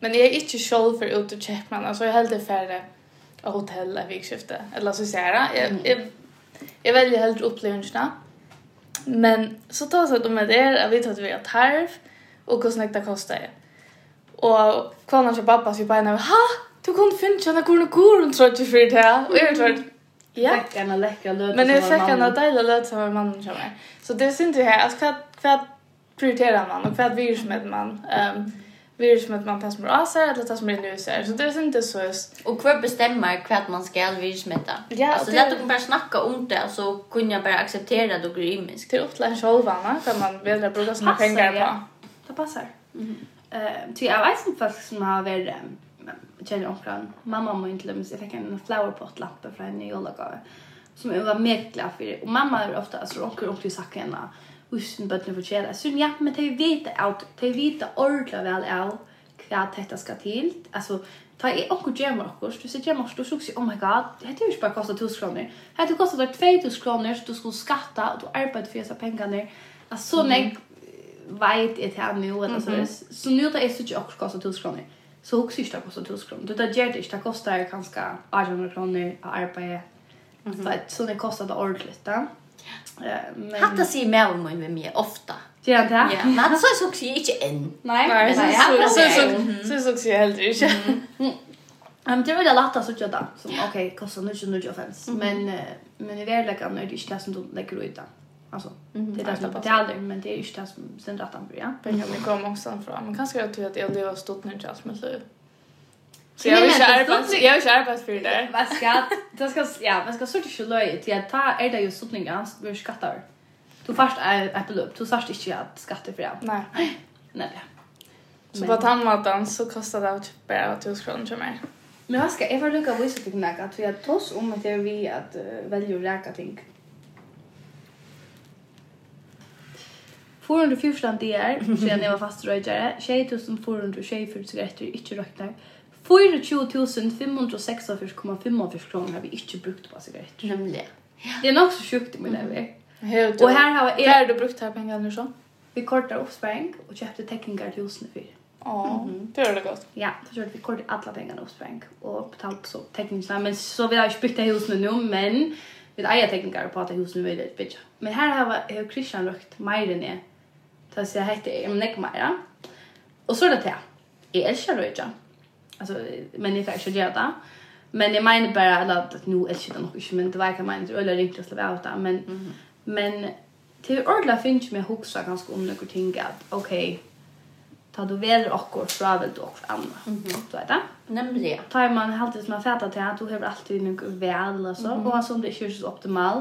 Men jag är inte själv för ut och check man. Alltså jag helt färre av hotell av vikskifte. Eller så säger jag. Jag, jag, jag väljer helt upplevelserna. Men så tar jag så med det. Jag vet att vi har tarv. Och hur det kostar det. Och kvarnan till pappa så vi bara Ha! Du kunde finna kärna korn och korn tror jag till för det. Och jag tror Ja. Fick en läcker löt. Men jag fick en dejlig löt som var mannen som är. Så det syns ju här. Alltså vad prioriterar man? Och vad virsmed man? Um, vi är som att man tar som av eller tar som rinner nu sig. Så det är inte så just... Och kvar bestämmer vad man ska virusmätta. Ja, alltså, det är att man bara snacka om det så kunde jag bara acceptera att det går imiskt. till är ofta en självvana man vill att bruka sina pengar på. Ja. Det passar. mhm eh ty jag vet inte folk som har varit känner omkring. Mamma må inte lämna sig. Jag fick en flowerpot lampa från en ny julagave som jag var mer glad för. Och mamma är ofta så åker omkring i sackarna. Mm usen bøttene fortjener. Så ja, men de vet at, de vet ordentlig vel av hva dette skal til. Altså, ta i okkur gjemmer okkur, du sier gjemmer okkur, du sier, oh my god, det er jo ikke bare kostet 1000 kroner. Dette kostet 2000 kroner, så du skulle skatta, og du arbeider for disse pengene. Altså, så mm. vet jeg til han nå, eller så. Så nå da jeg sier ikke okkur kostet 1000 kroner. Så hun sier ikke det kostet 1000 kroner. Du, det gjør det ikke, det koster kanskje 800 kroner å arbeide. Mm. Så det kostar ordentlig, da. Mm Men hatta sig med om mig mer ofta. Ja, det. Ja, men det så så också inte än. Nej, så så så så så så helt inte. Ehm det var det lätta så tjöta. Som okej, kostar nu 25. Men men i verkligheten är det inte det som du lägger ut där. Alltså, det är det som betalar, men det är ju inte det som sen rättan börjar. Men jag kommer också fram. Man kanske tror att det var stort just med smälter. Så jag vill arbeta. Jag vill arbeta för det. Vad ska? Det ska ja, vad ska sorta ju löj till att ta är det ju sottningar vi skattar. Du först är ett belopp. Du sagt inte att skatta för det. Nej. Nej. Så på tandmatan så kostar det bara 1000 kronor till mig. Men vad ska jag får lucka visa till dig att vi har toss om att jag vi att välja och läka ting. Forhundra fyrstan det är, sedan jag var fast röjare, 2440 cigaretter, inte röknar, 42546,55 kronor har vi ikke brukt på sigaretter. Nemlig. Ja. Det er nok så sjukt i min lever. Og her har jeg... Hva har du brukt her pengene nu sånn? Vi kortet oppsparing og kjøpte tekninger til husene fyr. Åh, mm -hmm. det gjør det godt. Ja, så kjørte vi kortet alle pengene oppsparing og betalt så tekninger. Men så vi har ikke bygd det husene nå, men vi har eier tekninger på at husene vil bygge. Men her har har Christian lagt mer enn jeg. Så jeg heter jeg, men ikke mer. Og så er det til. Jeg elsker det ikke alltså men det är faktiskt det där. Men jag menar bara att nu är det nog inte men det verkar man inte eller riktigt släppa ut där men mm. men till ordla finns med huxa ganska om några ting att okej okay, ta du väl och och fra väl då för annat. Mm -hmm. Du vet det? Nämligen. Tar man alltid som man fattar till att du har alltid något väl och så mm -hmm. och som det känns optimal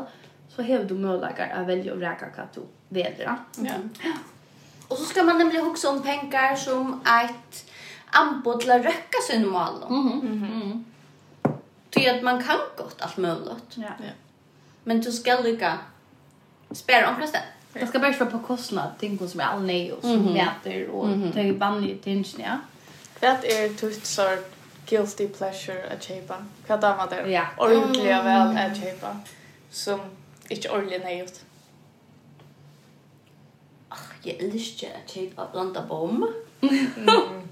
så har du möjligheter att välja och räka vad du vill. Ja. Mm -hmm. Och så ska man nämligen också om pengar som ett anbud till att röka sin mål. Mm -hmm. mm -hmm. Ty att man kan gott allt möjligt. Ja. ja. Men du ska lycka spela om resten. Jag ska bara köpa på kostnad, ting som er all nej og som mm -hmm. mäter og mm -hmm. tar ju bandet till ingenjär. Vad är tutt sort guilty pleasure att köpa? Vad dammar det? Ja. Ordentliga väl att köpa. Som inte ordentligt nejigt. Ach, jag älskar att köpa blanda bomb. Mm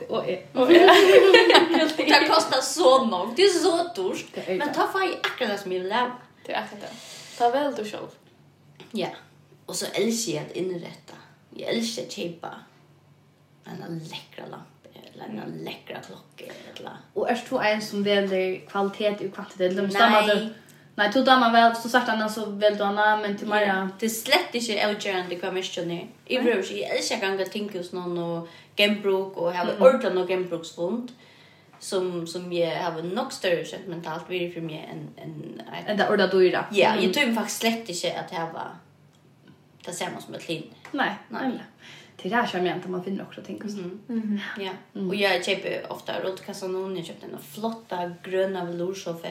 Och det kostar så nog. Det är så dyrt. Men ta fan i akkurat det som jag vill. Det är akkurat det. Ta väl du själv. Ja. Och så älskar jag att inrätta. Jag älskar att köpa en läckra lampa eller en läckra klocka eller Och är du en som väljer kvalitet och kvantitet? De stammar du? Nej, tog damer väl så sagt annars så väl då annan men till Maria. Det är slett inte avgörande vad man känner. Jag behöver jag älskar att tänka hos någon och gembruk och har mm. ordentligt och genbruksfond som som jag har nog större känt mentalt vidare för mig än än än det ordet dyra. Ja, jag tror faktiskt slett inte att det var det samma som ett lin. Nej, nej. Det där känner jag inte man finner också tänker så. Mm. Ja. Och jag köper ofta rotkassan någon jag köpte en flotta gröna veloursoffa.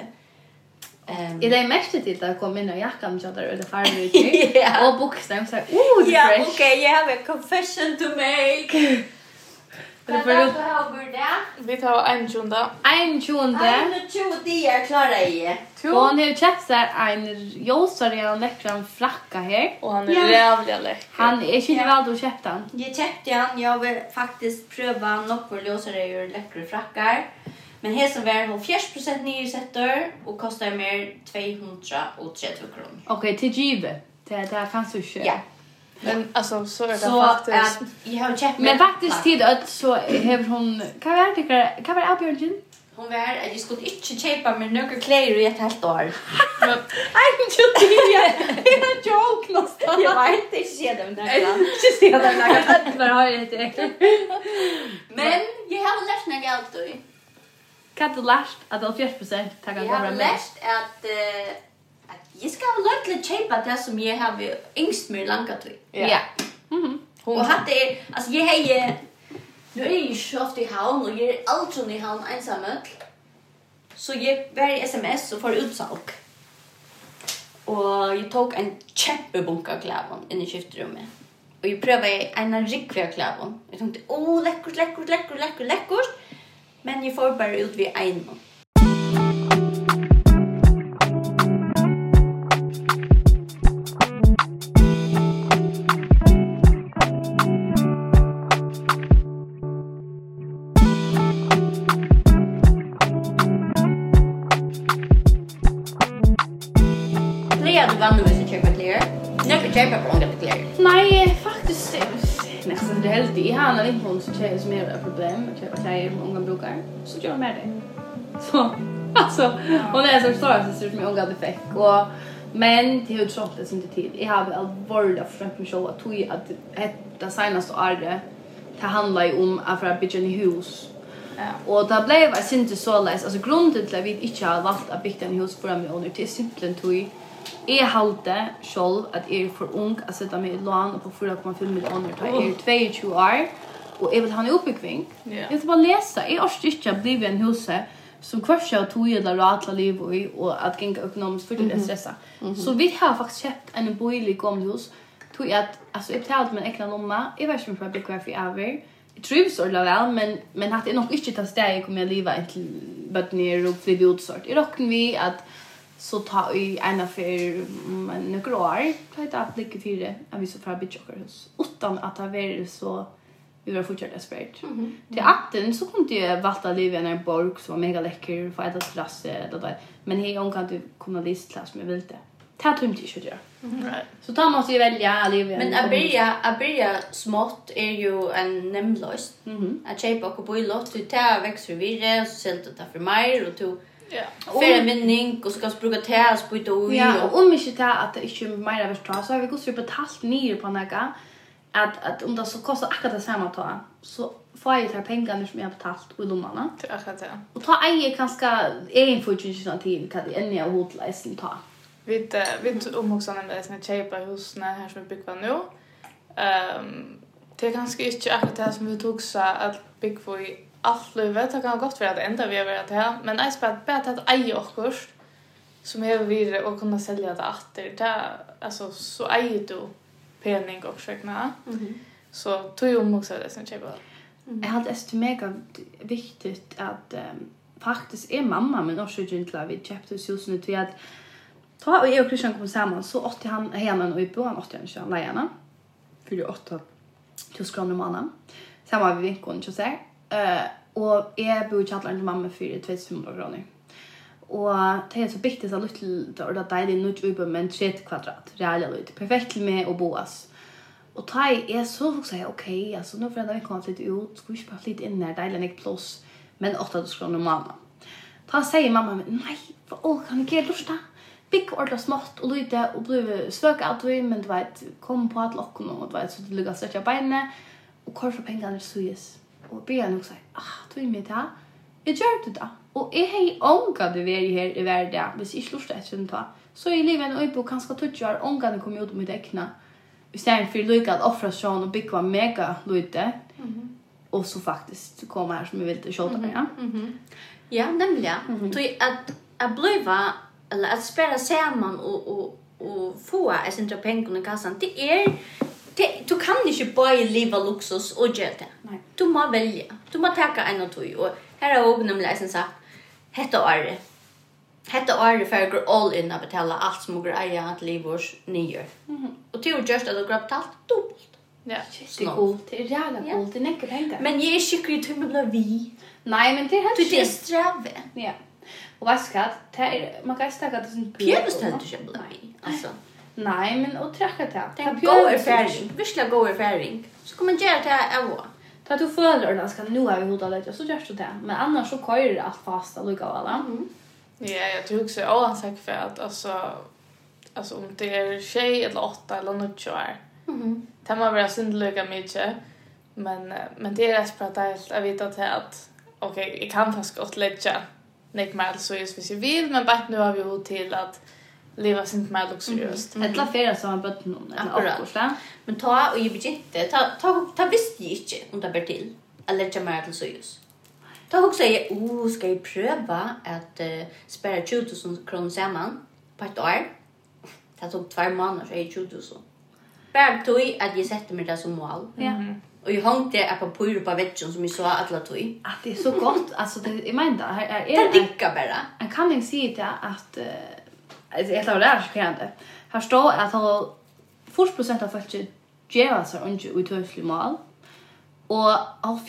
Ehm. Är det mest till att komma in och jackan så där eller farmor ut. Och boxen så här, oh, det är fresh. Ja, okej, jag har a confession to make. Vad är det du har bur det? Vi tar en tjunda. En tjunda. En tjunda det är klara i. Och han har kjøpt seg en josare och läckran frakka här. Och han är jävligt läcker. Han är ikke ja. väl du köpte han. Jag köpte han. Jag vill faktiskt pröva några josare och läckra frackar. Men här som var hon 40% nysätter och kostar mer 230 kronor. Ok, til till givet. Det, det er kanskje ikke. Ja. Men alltså så är det så faktiskt. Att, jag har kämpat. Men faktiskt tid att så har hon kan vara tycker kan vara Björgen. Hon var att jag skulle inte köpa mig några kläder i ett helt år. Men nej, inte det. Det är en joke någonstans. Jag vet inte se dem där. Inte se dem där. Det var har jag inte. Men jag har lärt mig allt då. Kan du lärt att 80% tackar vara? Jag har lärt att jag ska väl lite köpa det som jag har yngst med långa tid. Ja. Mhm. Och hade alltså jag har nu är ju själv i havn, och jag är alltid i havn ensam Så jag var i SMS och får utsalk. Och jag tog en kämpebunka klävon in i skiftrummet. Och jag prövade en rikviga kläder. Jag tänkte, åh, oh, läckert, läckert, läckert, läckert, läckert. Men jag får bara ut vid en så gjør med det. Så altså, hon er så stor så som jag hade fikk, og men det har sånt det som det tid. Jeg har allvarligt försökt mig själv at tog at det senaste året det handlar ju om att för att bygga en hus Ja. Og det ble jeg synte så läs. Alltså grunden till att vi ikke har valgt å bygge en hus for meg under til simpelthen tog Jeg halte selv at jeg er for ung å sette meg i lån på 4,5 millioner til jeg er 22 år og jeg vil ha en oppbyggving. Yeah. Jeg vil bare lese. Jeg orker ikke å bli en huset som kvørsa av tog eller ratla liv i, og at genga økonomisk fordi det er stressa. Mm -hmm. Så vi har faktisk kjøpt en boilig gammel hus tog at, altså jeg betalte min ekna lomma, jeg vet ikke om jeg blir hver for jeg Jeg trivs ordentlig vel, men, men at jeg nok ikke tar steg jeg kommer jeg livet inntil bøttene og flytte utsort. Jeg råkken vi at så ta i ena för några år. Ta ett att lycka fyra. Jag vi så för bitch och hus. Utan att ha varit så vi var fortsatt desperat. Mm -hmm. Till atten så kunde jag valta livet i en borg som var mega läcker, få äta klass eller där. Men hej hon kan inte kunna läsa klass med vilte. Det här tömde jag inte Right. Så då måste jag välja livet. Men att börja, att börja smått är ju en nämnlös. Mm -hmm. Att köpa och bo i lott, du tar växer vidare, så säljer du det för mig och du Ja. För en vinning och ska bruka täs på ett ui. Ja, och om inte det att det inte är mer överstånd så har vi gått så betalt nere på något att att om det så kostar akkurat det samma ta så får jag ta pengarna som jag har betalt i lommarna. Till akkurat det. Och ta äger kanske egen funktion till kan det ännu hotläsen ta. Vi vi om också när det är såna chepa hus när här som vi bygger nu. Ehm det är ganska inte akkurat det som vi tog så att bygga för i allt livet. Det kan gott vara att ända vi har varit här. Men jag spelar bara att äga kurs som är vi och kunna sälja det åter. Det alltså så äger du pening och skäckna. Mm. Så tog ju om också det sen chepa. Jag hade det mega viktigt att um, faktiskt är mamma men också gentla vid chapter Susan till att ta och jag och Christian kom samman så åt han hemma och i början åt han kör Lena. För det åtta till skramla mannen. Samma vi vinkon så här. Eh och jag bor i chatlaren till mamma för 2500 kronor. Og det er så viktig så litt til å deilig nødt ut på men 30 kvadrat. Reale litt. Perfekt til meg og boas. Og da er så folk sier, ok, altså nå fredag vi kommer litt ut, skal vi ikke bare litt inn her, deilig enn ikke plås, men 8 kroner mamma. Da sier mamma, nei, for å, kan ikke jeg lort da? Bygg ordentlig smått og lyde og bli svøk av du, men du vet, kom på at lokken og du vet, så du lukker stretja beinet, og hvorfor pengene er suyes. Og begynner nok sier, ah, du er med det her, jeg gjør det da. Og jeg har ånga du veri her i verden, hvis jeg ikke lort etter den ta. Så jeg lever en øybo, kanskje tutsi år, ånga du kom ut om mitt ekna. I stedet for lykka at offra sjån og bygge mega lute. Mm -hmm. Og så faktisk komme her som jeg vil til sjåta, ja. Mm -hmm. Ja, nemlig, ja. Mm -hmm. at, at bliva, eller at spela saman og, og, og få et sin pengen i kassan, det er det, du kan ikke bare leva luksus og gjøre det. Nei. Du må velge. Du må taka en og tog. Og her er også nemlig jeg som sagt, hetta året. Hetta året fer eg all in at betala alt sum okur eiga at livors nýr. Mhm. Og til just at okur betalt dobbelt. Ja, det er coolt. Det er jävla coolt. Det är näcker pengar. Men jag är sjuk i tummen blir vi. Nej, men det är helt sjukt. Det är sträve. Ja. Och vad ska det är man kan stäcka det som pjävstönt du köper vi. Alltså. Nej, men och träcka det. Det är en god erfaring. Virkelig god erfaring. Så kan man göra det här av Ta du føler den ska nu ha vi hotat lite så görs det där. Men annars så kör det allt fast och lukker alla. Mm. Ja, jag tror också jeg har en sak alltså alltså om det är tjej eller åtta eller något år, mm. det må vara synd mycket. mye. Men, men det er rett og att jag vet at, att okej, jag kan faktisk gott lägga. nek mer så hvis jeg vill men bara nu har vi jo till att leva sint mer luxuriöst. Mm. Ettla fera som har bött någon eller avkorsa. Men ta och ju begynte, ta, ta, ta visste ju inte om det bär till. Eller ta mer till sojus. Ta och säga, oh, ska jag pröva att uh, spara 20 000 kronor samman på ett år? Det tog två månader så är det 20 000. Bara tog att jag sätter mig där som mål. Ja. Mm -hmm. Och jag hang det på pojor på vetchen som jag sa att la tog. Att det är så gott, alltså det, jag menar, här, är det... Det dickar bara. Jag kan inte säga det att... Uh, alltså jag tror det är chockerande. Här står att har 40 av folket geva sig under utöslig mål. Och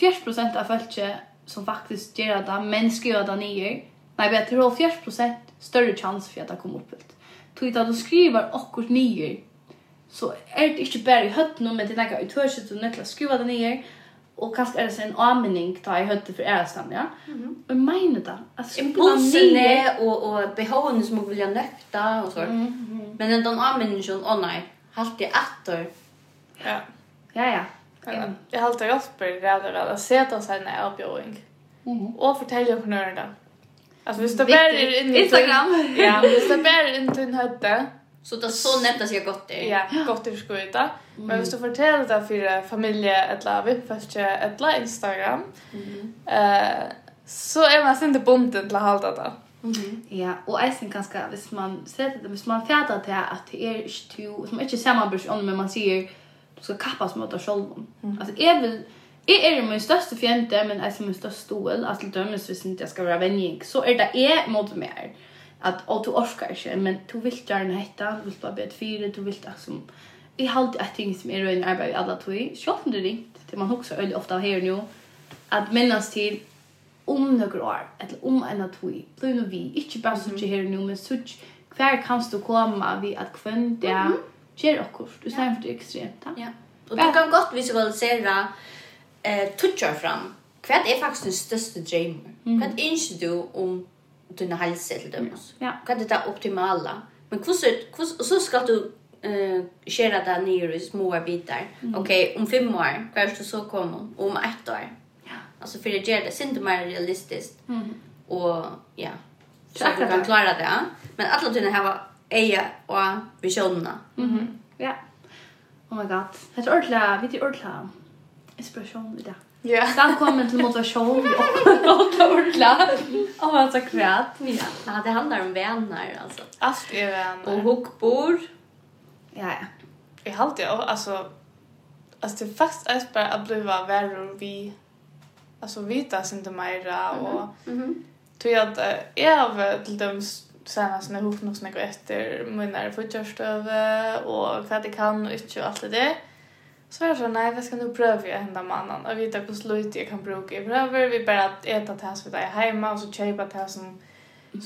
70 av folket som faktiskt gör det, men skriver det ner. Nej, vi har 70 större chans för att det kommer upp. Tog att du skriver akkurat ner så är det inte bara i hötten, men det är något utösligt och nöjligt att skriva det ner. Och kanske är det en avminning ta i hötte för ärstan, ja. Mm -hmm. Och menar det. Alltså impulserna och och behoven som man vill nökta och så. Mm -hmm. Men den den avminningen åh nej, halt det åter. Ja. Ja ja. Ja. Jag har alltid Jasper räddar att sätta sig när jag bjöd. Mm. Och fortälja på nörda. Alltså vi du bara in i Instagram. Ja, hvis du bara in i en hötte. Så det så nätt att jag gott det. Ja, gott det ska ta. Men mm. hvis du fortäller det för familje eller vippfästje eller Instagram mm. eh, så är man inte bunden till att hålla det. Mm. Ja, och jag syns ganska, hvis man sätter det, hvis man fjärdar till att det är inte som inte samarbryr om men man ser du ska kappas mot dig själv. Mm. Alltså är vill Jeg er min største fiende, men jeg er min største stål. Altså, dømes hvis jeg skal være venning, så er det jeg mot meg. Mm at og du orkar inte men du vil gjerne hitta du vill bara bättre fire, du vil att som i halt et ting som är i alle tog, selv om det ringt det man också öl ofta her nå, at minnes til om några år eller om en av tog, blir nu vi ikke bare sånn her nu men sånn, hver kan du komme vi at kvön det ger och du sier for det extremt ja. Och du kan gott visualisera eh touchar fram. Kvad er faktisk den største drømmen? Kvad ønsker du om din hälsa till dem. Ja. Kan det ta optimala. Men hur så hur så ska du eh skära det ner i små bitar. Mm. Okej, okay, om fem år kanske så kommer om ett år. Ja. Alltså för det ger det inte mer realistiskt. Mm. Och ja. Så att du kan klara det. Men alla dina här eja och visionerna. Mhm. Ja. Oh my god. Det är ordla, vi det ordla. Inspiration i det. Ja. Välkommen till motivation. Jag har ordla. Och vad så kvärt. Ja, Ja, det handlar om vänner alltså. Allt är vänner. Och hookbor. Ja, ja. Jag har alltid, alltså, alltså det fast är bara att bli värre vi, alltså vita sin det mera och mm tog jag att jag har till dem senast när hot något som jag går efter mina förtjärstöv och vad jag kan och inte och allt det där. Så jag sa, nej, vad ska nu pröva jag hända mannen? Och vita hur slut jag kan bruka i pröver. Vi bara att äta det här som vi är hemma och så köpa det här som,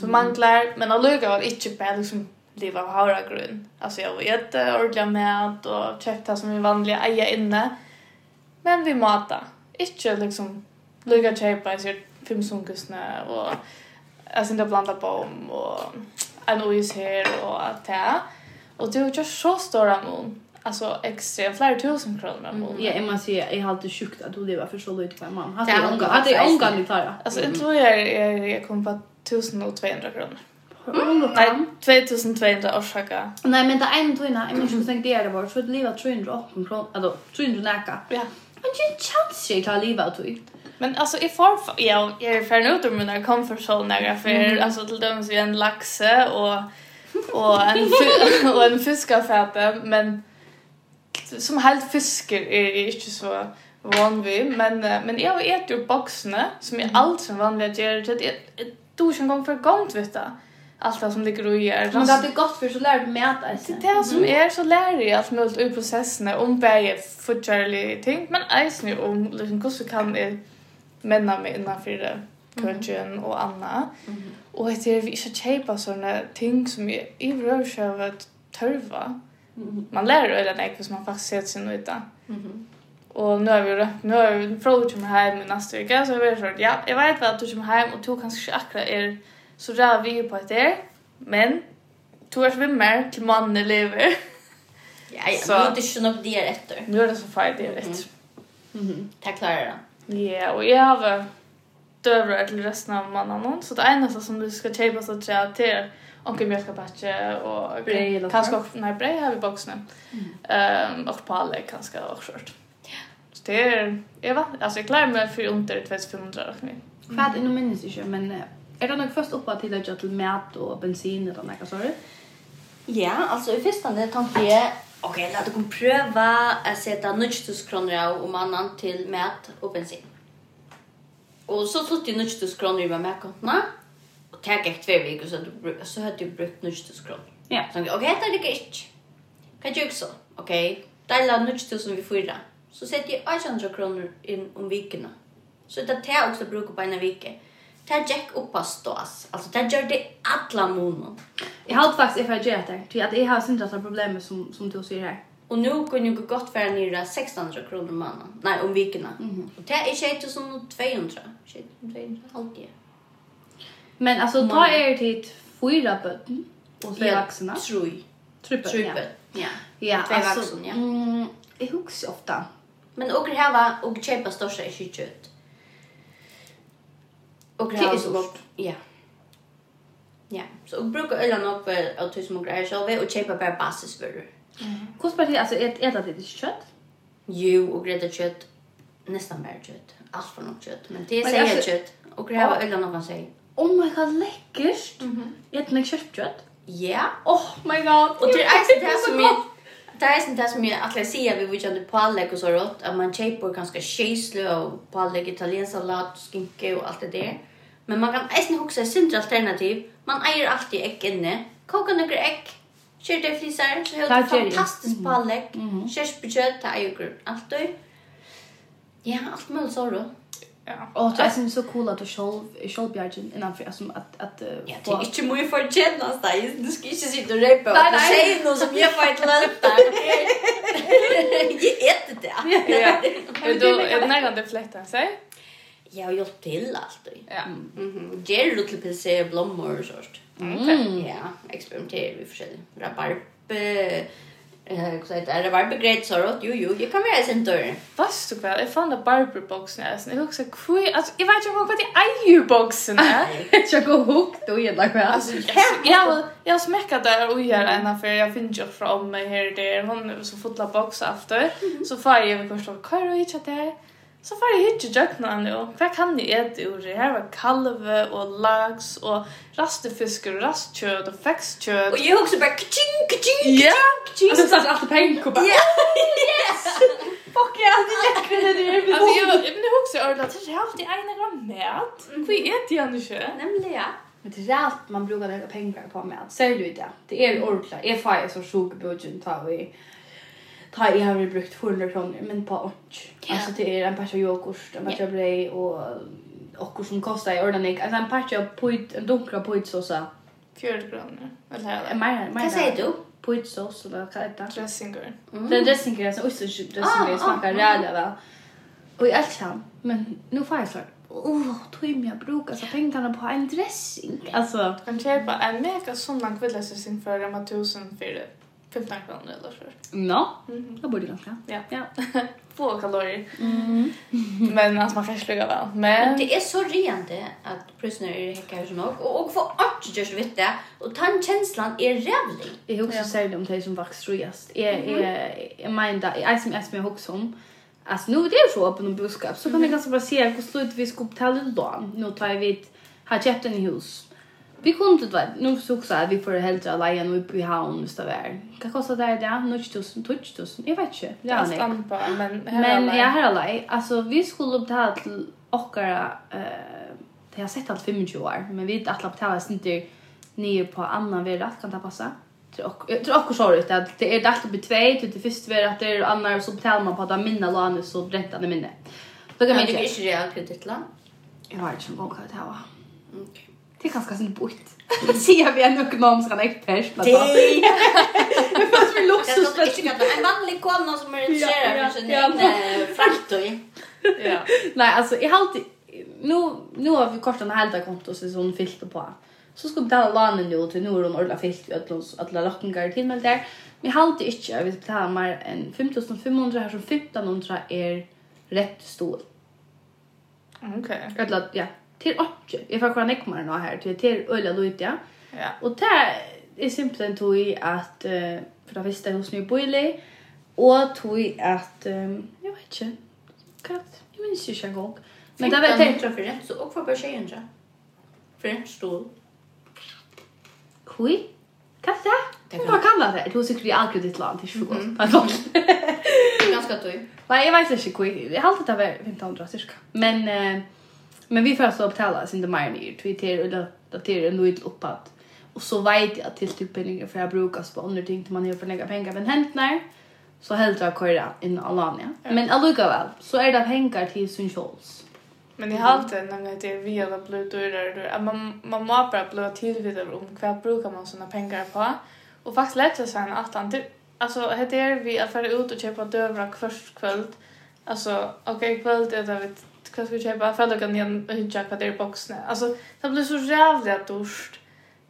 som manglar. Men allugga var inte bara liksom leva av havra grunn. Alltså jag var jätte ordentliga med och köpt det som vi vanliga äga inne. Men vi mata. Inte liksom lugga köpa i sig fem sunkusna och jag syns inte blanda på om och en ois här och att det här. Och det är ju så stora mån alltså extra flera tusen kronor om Ja, jag måste säga jag har alltid sjukt att du lever för så lite på en man. Hade jag unga, hade jag unga ni tar. Alltså inte tror jag jag kom på 1200 kronor. Nej, 2200 orsaka. Nej, men det är en innan, jag minns inte det är det var för att leva 308 kronor, alltså 300 näka. Ja. Men det är en chans jag tar leva åt dig. Men alltså i form ja, jag är färdig ut ur mina comfort zone för alltså till döms vi en laxe och och en och en fiskafäte men som helt fisker er jeg ikke så van vid, men, men jeg har et jo boksene, som er alt som vanlig gjør, så jeg, du tog ikke en for vet du. Allt det som ligger och gör. Men det är gott för så lär du med att äta. Det är det som är så lär jag allt möjligt ur processerna om bäge fortjärliga ting. Men ägst nu om liksom, hur så kan jag männa mig innanför det kundjen och annat. Och Och det inte, vi ska köpa sådana ting som jag i rör sig av att törva man lærer öle det hvis man faktisk ser sin uta. Mhm. Og nu har vi nu har vi frågat om här i neste uke, så har vi sagt ja, jeg vet vad du kommer hem og du kanskje ikke akkurat er så där vi på det. Men du er svimmer til mannen i livet. Ja, ja, så, nu är det ikke noe det er etter. Nu er det så feil det er etter. Mm -hmm. Det klarer det. Ja, og jeg har døvret til resten av mannen, så det eneste som du skal kjøpe seg til at det er Onkel mjölkabatje och bröd kanske också nej bröd har vi boxen. Ehm och palle kanske också skört. Så det är Eva, alltså jag klarar mig för under 2500 och mig. Vad är nog minns inte men är det nog först uppe till att jag till mat och bensin eller något så där. Ja, alltså i första det tänkte jag okej, låt oss pröva att sätta 90 kronor av om annan till mat och bensin. Och så slutar 90 kronor i med kontona och tag ett två veckor så att så hade du brukt nytt skron. Ja. Så okej, okay, det gick inte. Kan ju också. Okej. Okay. Dela nytt som vi förra. Så sätter jag 800 kronor in om veckorna. Så det tar också brukar på en vecka. Det här jack upp på stås. Alltså det gör det alla månader. Jag har faktiskt ifall jag gör det. Till att jag har sådana problem som, som du säger här. Och nu kan jag gott vara nere 1600 kronor om månaden. Nej, om veckorna. Mm -hmm. Och det är 2200. 2200, alltid. Men alltså ta er till fyra bötten och tre vuxna. Tror. Tror Ja. Ja, tre alltså, vuxna. Ja. Mm, jag huggs ofta. Men och här var och köpa största i köket. Och här så gott. Ja. Ja, så och brukar öla nog för att tusen och grejer själva och köpa bara basisvaror. Mm. Kostar det alltså ett ett litet kött? Jo, och grädde kött nästan mer kött. Allt för något kött, men det är säkert kött. Och det här var öla någon säger oh my god, läckert. Mm -hmm. Jag. Ja. Yeah. Oh my god. Och det är det som är det är det som jag att jag ser vi vill ju på alla och så rått att man köper ganska cheeselö och på alla italiensk sallad, skinka och allt det där. Men man kan äsna också sin alternativ. Man äger alltid ägg inne. Koka några ägg. Kör det flisar så helt fantastiskt på alla. Körsbekött, det är ju alltid. Ja, allt möjligt så då. Ja. Och det är så cool att du själv själv bjärgen innan för som att att Ja, det är inte mycket för kännas där. Du ska inte sitta och repa. Nej, nej. Säg något som jag får ett lönt där. Jag äter det. Ja. Och då är det nära det flättar sig. Jag har gjort till allt. Ja. Mhm. Ger du till pilsé blommor och sånt. Okej. Ja, experimenterar vi sig. Rabarber Eh, så det är bara så sorrow. Jo, jo, det kan vi sen dör. Fast du kvar, jag fann en barber box när jag också kvui. Alltså, jag vet inte vad det är ju boxen är. Jag går hooked och jävla kvar. Alltså, jag jag smäckar där och gör en affär. Jag finns ju från mig här där. Hon så fulla box efter. Så får jag väl förstå. kör och inte där. Så får jeg hitje jøkna han jo. Hva kan jeg ete ur det? Her var kalve og laks og rastefisker og rastkjøt og fekskjøt. Og jeg også bare kaching, kaching, kaching, yeah. kaching. Og så satt alt penger på bare. Yes! Fuck ja, det er ikke det der. Altså, jeg, men jeg også ordentlig at det er alltid ene gram mat. Hvor er det han ikke? Nemlig, ja. Men det är allt man brukar lägga pengar på med. Särskilt det. Det är ordentligt. Jag får ju så sjuk budget tar vi ta i har vi brukt 400 kronor men på och Ja. Alltså det är en patch av yoghurt, en pasta av bröd och och som kostar i ordentligt. Alltså en patch av pojt, en dunkla pojtsåsa. 40 kronor. Eller mer. Vad säger du? Pojtsås eller vad heter det? Dressinger. Mm. Den dressinger, så osterkyp dressinger ah, smakar ah, rejält väl. Och jag älskar han. Men nu får jag så Åh, oh, tog jag brukar så pengarna på en dressing. Alltså. kan köpa en mega sån lång villasessing för en 1000 för det. 15 kronor eller så. No, mm -hmm. borde ganska. Ja. ja. Få kalorier. Mm. -hmm. Men alltså man kan sluga väl. Men... Det är så rent det att priserna är häckar som och och få art just vet det och tan känslan är rävlig. Jag också ja. säger om det som vax trojast. Är är jag menar jag som är som jag också om. Alltså nu det är så öppen och budskap så kan jag ganska bara se hur slut vi ska betala lån. Nu tar vi har köpt en hus Vi kunde inte vara, nu så också att vi får hellre leja nu uppe i havn just där. Vad kostar det där? 9000, 2000. Jag vet inte. Det är stampa, men Men jag har alla, Alltså vi skulle betala till åkara eh det har sett allt 25 år, men vi har alla betala inte nio på annan värld kan det passa. Jag tror också så ut att det är dags att bli två till det första värld att det är annar så betalar man på att minna lånet så räntan är minne. Då kan man ju inte reagera kreditlån. Jag har inte en gång kan det här. Okej. Det är ganska sånt bort. Ser vi en ekonomisk en expert. Det är fast vi luxus för sig att en vanlig kvinna som är intresserad av sin egen framtid. Ja. Nej, alltså har alltid... nu nu har vi kortat en halda konto så sån filter på. Så ska betala lånen nu till nu är de ordla filt vi alla alla lockningar till men där. Vi alltid inte vi vill betala mer än 5500 här som 1500 är rätt stort. Okej. Eller ja, till och jag får kunna komma nå här till till ölla lutia. Ja. Och det är simpelt tog i att för det visste hos nu boile och tog i att jag vet inte. Katt, jag minns ju en gång. Men det var tänkt för rätt så och för på tjejen så. För en stol. Hui? Kassa? Det bara kan det. Det var sikkert i allt ditt land, det är 20 år. Ganska tog. Nej, jag vet inte hur. Jag har alltid det var cirka. Men... Eh, Men vi får så betala sin det mer nyr. Vi tar att det är nog uppåt. Och så vet jag till typ pengar för jag brukar på andra ting till man gör för lägga pengar men hänt när så helt jag köra in Alania. Ja. Men alluga väl så är det pengar till sin Charles. Men i halten när det är vi alla blir dyrare då man man måste bara bli tillvidare om vad brukar man såna pengar på. Och faktiskt lätt sig sen att han alltså heter vi att fara ut och köpa dövra först kväll. Alltså okej okay, kväll det där vet Ska vi köpa för att kan igen det kvar i boxen. Alltså det blir så jävligt dåligt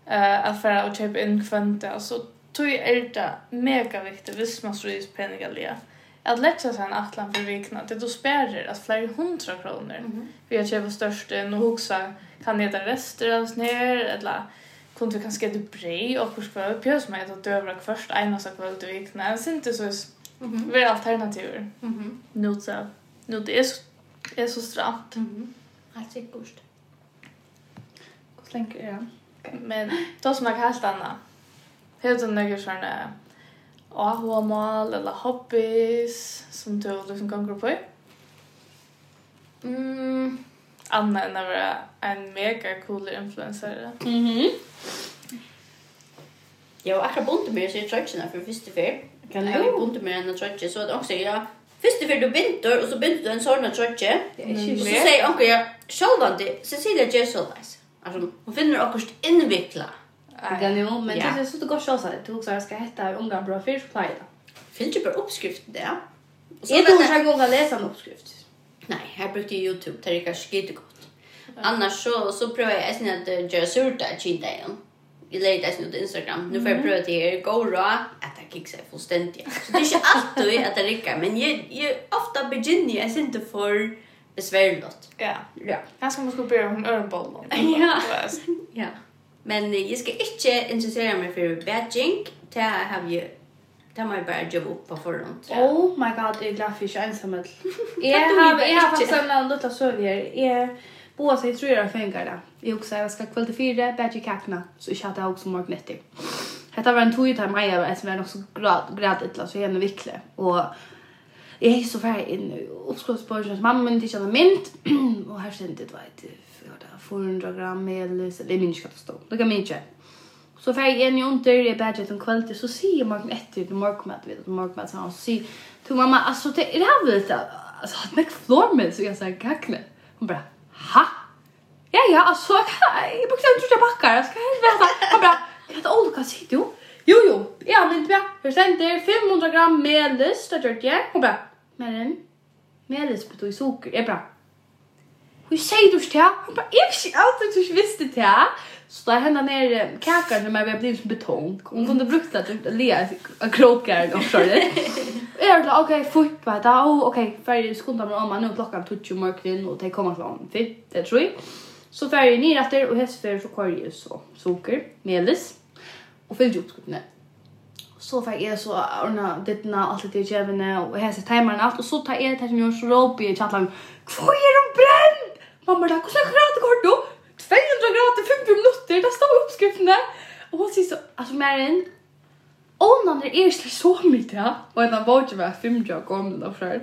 eh att för och köpa in kvante. alltså tog är det mega viktigt vis man så är penningalia. Att lätta sig en atlan för vikna, det då spärrar att flera hundra kronor. Vi har köpt störst en och huxa kan det där rester av snär eller kunde vi kanske det brej och hur ska vi pjös med att dövra först ena så kväll till vikna. Det syns inte så Mm. Vi alternativer. Mm -hmm. Nu så. Nu det är så Det är så stramt. Mm. Helt sikkert. Hur länge är det? Men då som jag helt annat. Helt en några sådana AHA-mål eller hobbies som du liksom gånger på. Mm. Anna än att vara en mega cool influencer. Mhm. Mm jag har akkurat bunt med sig i tröjtjena för första fyr. Kan jag bunt med en tröjtje så att också jag Først før du begynner, og så begynner du en sånn og trøtje. Og så sier onker jeg, sjølvandi, Cecilia gjør så leis. Altså, hun finner akkurat innvikla. Ja, jo, men det er så det går sjølvandi. Du også skal hette unga bra fyrt plei da. Finner du bare oppskrift det? Jeg tror ikke jeg går å lese en oppskrift. Nei, jeg brukte YouTube, det er ikke skitt godt. Annars så, så prøver jeg eisen at gjøre surta i. Mm i lägger det ut på Instagram. Nu får jag pröva till er gå rå att det kicks sig fullständigt. Så det är inte alltid att det räcker, men jag jag ofta begynner jag inte för besvärligt. Ja. Ja. Han ska man ska börja med öronbollen. Ja. Ja. Men jag ska inte intressera mig för badging. Det har jag Det må jeg bare jobbe opp på forhånd. Oh my god, jeg er glad for ikke ensamhet. Jeg har faktisk en liten søv her. Jeg Oavsett jag tror jag fängar det. Jag också jag ska kväll till fyra, bättre i kakna. Så jag hade också morgon etter. Detta var en tog där Maja var som var också grad, gradigt, så henne vikle. Och jag är så färg in i Uppskottsborgen som mamma inte känner mynt. och här kände det var ett 400 gram mel, så. Det minns inte att stå. Det kan min inte. Så färg en i under, i badget en kväll till. Så säger morgon etter till morgonmat. Vet du, morgonmat. Så han säger till mamma, alltså det är det här vet jag. Alltså, det är flormen. Så jag säger kakna. Hon bara, ha? Ja, ja, alltså, jag brukar inte tro att jag backar. Jag ska helst veta. Han bara, kan jag olika sitt, jo? Jo, jo, ja, men inte bra. Hur sänder 500 gram melis, det gjorde jag. Hon bara, men en melis på betyder socker. Jag bara, hur säger du det? Hon bara, jag visste inte att du visste det. Så där hända ner kakar som har blivit som betong. Hon kunde brukt att le en krokar och så där. Jag var okej fort på det. Oh okej färdig skontar man om nu klockan 12 morgonen och det kommer från fint. Det tror jag. Så färdig ner efter och häst för så korg så socker, melis och fyllt upp skotne. Så färg jag så ordna dittna allt det jävna och häst timern allt och så tar jag det här som gör så rope i chatten. Vad är de bränd? Mamma, där kunde jag gråta kort då dotter, där står uppskrifterna. Och hon säger så, alltså Marin, Onan är er så mycket. ja. Och en av båda var fem jag kom då för.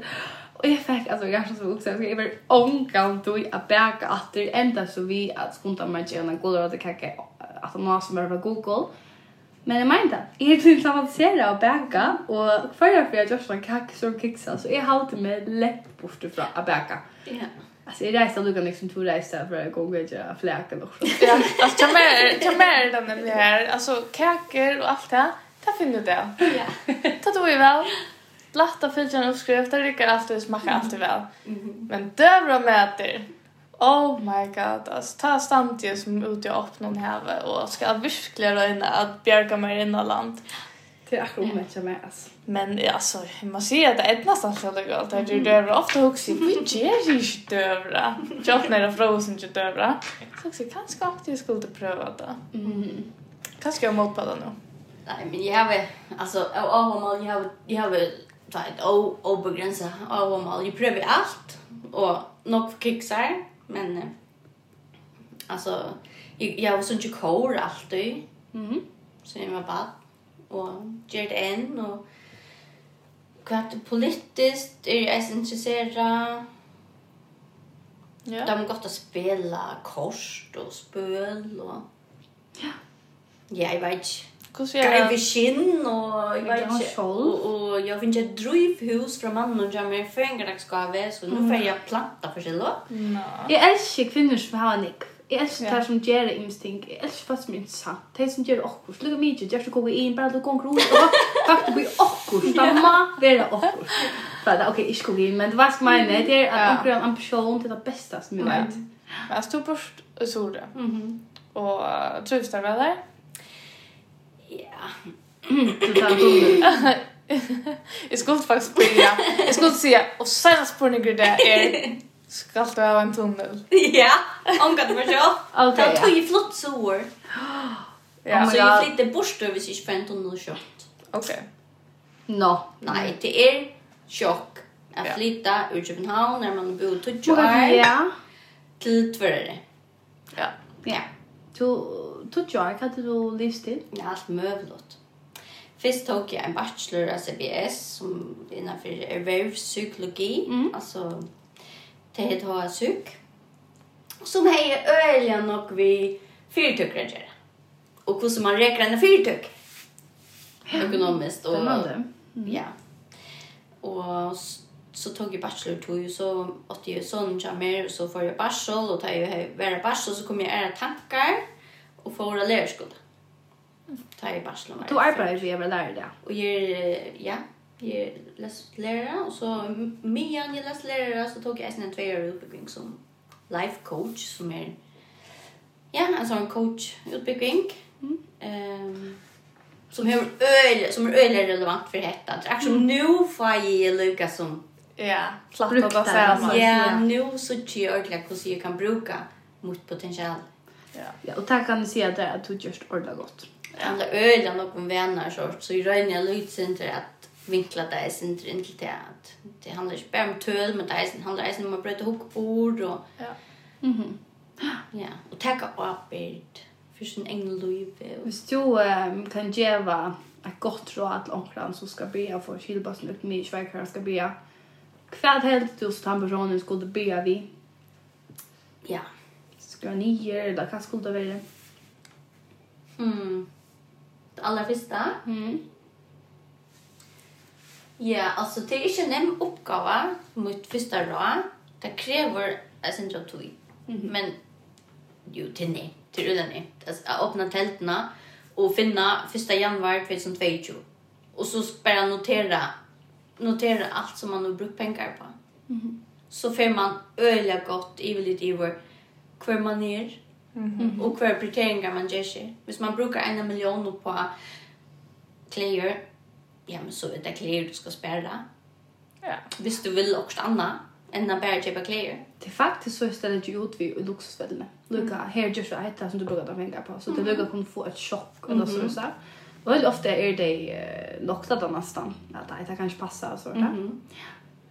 Och jag fick alltså jag så också jag var onkan då i att bäka att det ända så vi att skunta med en god och det kaka att de har som över Google. Men jag menar, jag är till sammansera och bäka och för jag för jag görs en kaka som kicksa så jag har alltid med läpp bort från att bäka. Ja. Alltså jag reste lugga liksom två rejser för att gå och göra och så Ja, alltså jag mer, jag mer den där vi här, alltså kakor och allt det. Där finner du det. Ja. Ta då ju väl. Blatt av fylkan uppskrift, Det rycker alltid och smakar allt väl. Men dövra mäter. Oh my god, alltså ta stantje som ute jag öppnar här och ska verkligen röjna att bjärka mig innan land. Ja Det är akkurat omvänt med alltså. Men alltså, man ser att det är nästan så det går. Det är dövra. Ofta också, vi ger ju inte dövra? Jag när det frågas inte dövra. Så också, kanske att jag skulle pröva det. Mm. Kanske jag mått på det nu. Nej, men jag har, alltså, av och mal, jag har, jag har, ta ett obegränsat av och mal. Jag prövar allt och nog kicksar, men alltså, jag, jag var sån kor alltid. Mm. Så jag var bara og gjør det enn, og hva det politisk er jeg. Ja. De har godt å spille kort og spøl og... Ja. Ja, jeg vet ikke. Hvordan gjør det? Greiv i skinn, og jeg vet ikke. Og jeg finner et drivhus fra mannen og jammer i føringardagsgave, så nå får jeg planta for seg lov. Jeg elsker kvinner som har en. Jeg elsker yeah. det som gjør imens ting. Jeg elsker fast min sant. Det som gjør akkurat. Lykke mye, gjør så kokke inn, bare du gonger ut. Og faktisk blir akkurat. Det må være akkurat. For det, ok, ikke kokke inn, men det var som jeg mener. Det er akkurat en ambisjon til det beste som jeg vet. Jeg stod bort og så det. Og trøst deg vel der? Ja. Du tar en dumme. Jeg skulle faktisk bli, ja. Jeg skulle si, og senest på en det er Skal du ha en tunnel? Ja, omgat mig så. Okej. Det tog ju flott så år. Ja, så jag flyttade bort över sig för en tunnel kött. Okej. Nå, nej, det är chock. Jag flytta ur Köpenhamn när man bor till år. Ja. Till Tvärre. Ja. Ja. Du, tutsi jag kan du livsstil? Ja, allt möjligt. Först tog jag en bachelor av CBS som innanför ervärvspsykologi. Mm. Alltså til jeg tar syk, som heier øyelig nok vi fyrtøkere gjør. Og hvordan man reker en fyrtøk, økonomisk. Og, mm. Ja. Og så tog jeg bachelor tog, så åtte jeg sånn til kommer, og så får jeg bachelor, og da jeg var bachelor, så kom jeg ære tankar, og får å lære skolen. Tar jeg bachelor. Du arbeider for å være lærer, det. Og jeg, ja, jeg lest lærere, og så mye jeg lest lærere, så tok jeg en tveier utbygging som life coach, som er ja, en sånn coach-utbygging. Mm. Um, som är öl som er øyelig relevant for dette. Det er är som nå får jeg lykke som ja, klappa på sig. Ja, nå så ikke jeg ordentlig hvordan jeg kan bruke mot potential. Ja. Ja, och där kan du si at det er at du just ordentlig godt. Ja, det öl och någon vänner så så i rönja lite inte att vinkla det är sin till det att det handlar inte bara om töl men det är handlar det om att bryta ihop bord och ja. Mhm. ja, och tacka arbet för sin egen liv. Hvis du um, kan gjøre et godt råd til omkring som ska be för kylbasen ut med svärkar ska be. Kvad helt du som han personen skulle be vi. Ja. Skal ni göra eller hva skulle det være? Mm. Det allra första? Mm Ja, alltså det är inte en nem uppgåva mot första råd. Det kräver en sin tui. Men jo, det är nej. Det är nej. Alltså att öppna tälterna och finna första januari 2022. Och så bara notera notera allt som man har brukt pengar på. Mm -hmm. Så får man öliga gott i väldigt i vår kvar man är mm -hmm. och kvar prioriteringar man gör sig. Hvis man brukar en miljon på kläder ja, men så vet det kläder du ska spärra. Ja. Hvis du vill också anna än att bara köpa kläder. Det er faktisk så istället du gjort vid luxusvällena. Luka, mm. här görs det här som du bruker ta pengar på. Så det mm. luka kommer få ett chock eller så. Mm Og veldig ofte er det uh, lukta da nesten, at det kanske passar och sådär. Mm -hmm.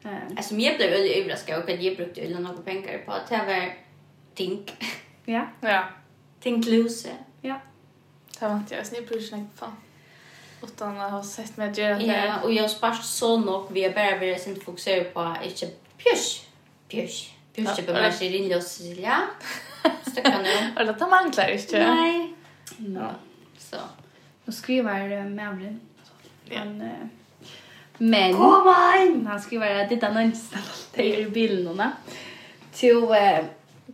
Mm. Alltså jag blev väldigt överraskad och att jag brukade ju några pengar på att det var tink. Ja. Ja. Tink lose. Ja. Det var inte jag. Så ni brukar inte fan utan att ha sett mig göra det. Ja, och jag har sparat så nog vi har bara varit är inte fokuserade på inte pjusch, pjusch. Pjusch på mig ser in oss Silja. Stöcka nu. Eller ta manglar inte. Nej. Ja. Så. Nu skriver Mavlin. Ja. Men men Kom in. Han skriver att det är någon det är bilden då. Till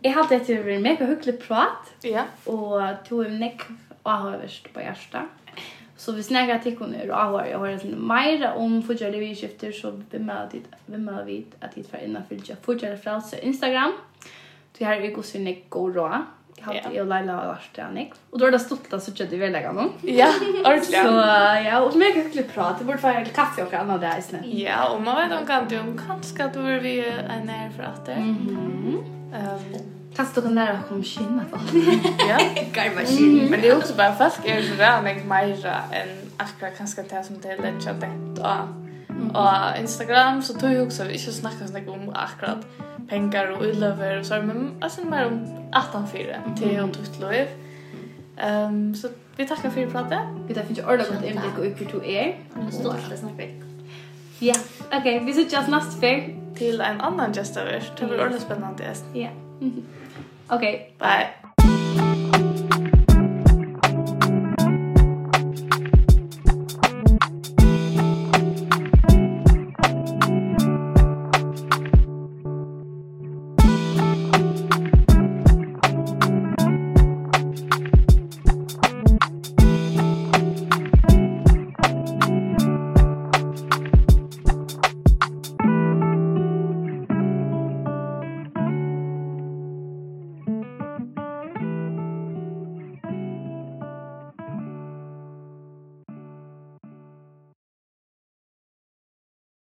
Jeg hadde etter en mega hyggelig prat. Ja. Og to er nekk og har vært på hjertet. Så vi snackar til kunde och har jeg har en mer om fortsätta vi så vi med dit vi med vid att hit för innenfor filcha fortsätta från så Instagram. Du här vi går så nick go då. Jag jo leila og och Lars där nick. Och då är det stolt att så kött vi vill lägga någon. Ja, ordentligt. Så ja, og mycket kan klippa prata det borde vara kaffe och annat där istället. Ja, og man vet om kan du om kanskje at du vill vi är när för att det. Mhm. Ehm Fast och när jag kom skinna på. Ja, garva skinn. Men det är också bara fast är så där med Maja en akra kanske det som det är lätt att detta. Och Instagram så tog jag också inte snacka så mycket om akra pengar och ulöver och så men alltså mer om 18 fyra till och tutt tuttlöv. Ehm så vi tackar för pratet. Vi tar finns ju ordentligt gott inblick i hur du er. Stolt att snacka. Ja, okej, vi ses just nästa vecka till en annan gästavers. Det blir ordentligt spännande. Ja. Okay. Bye. bye.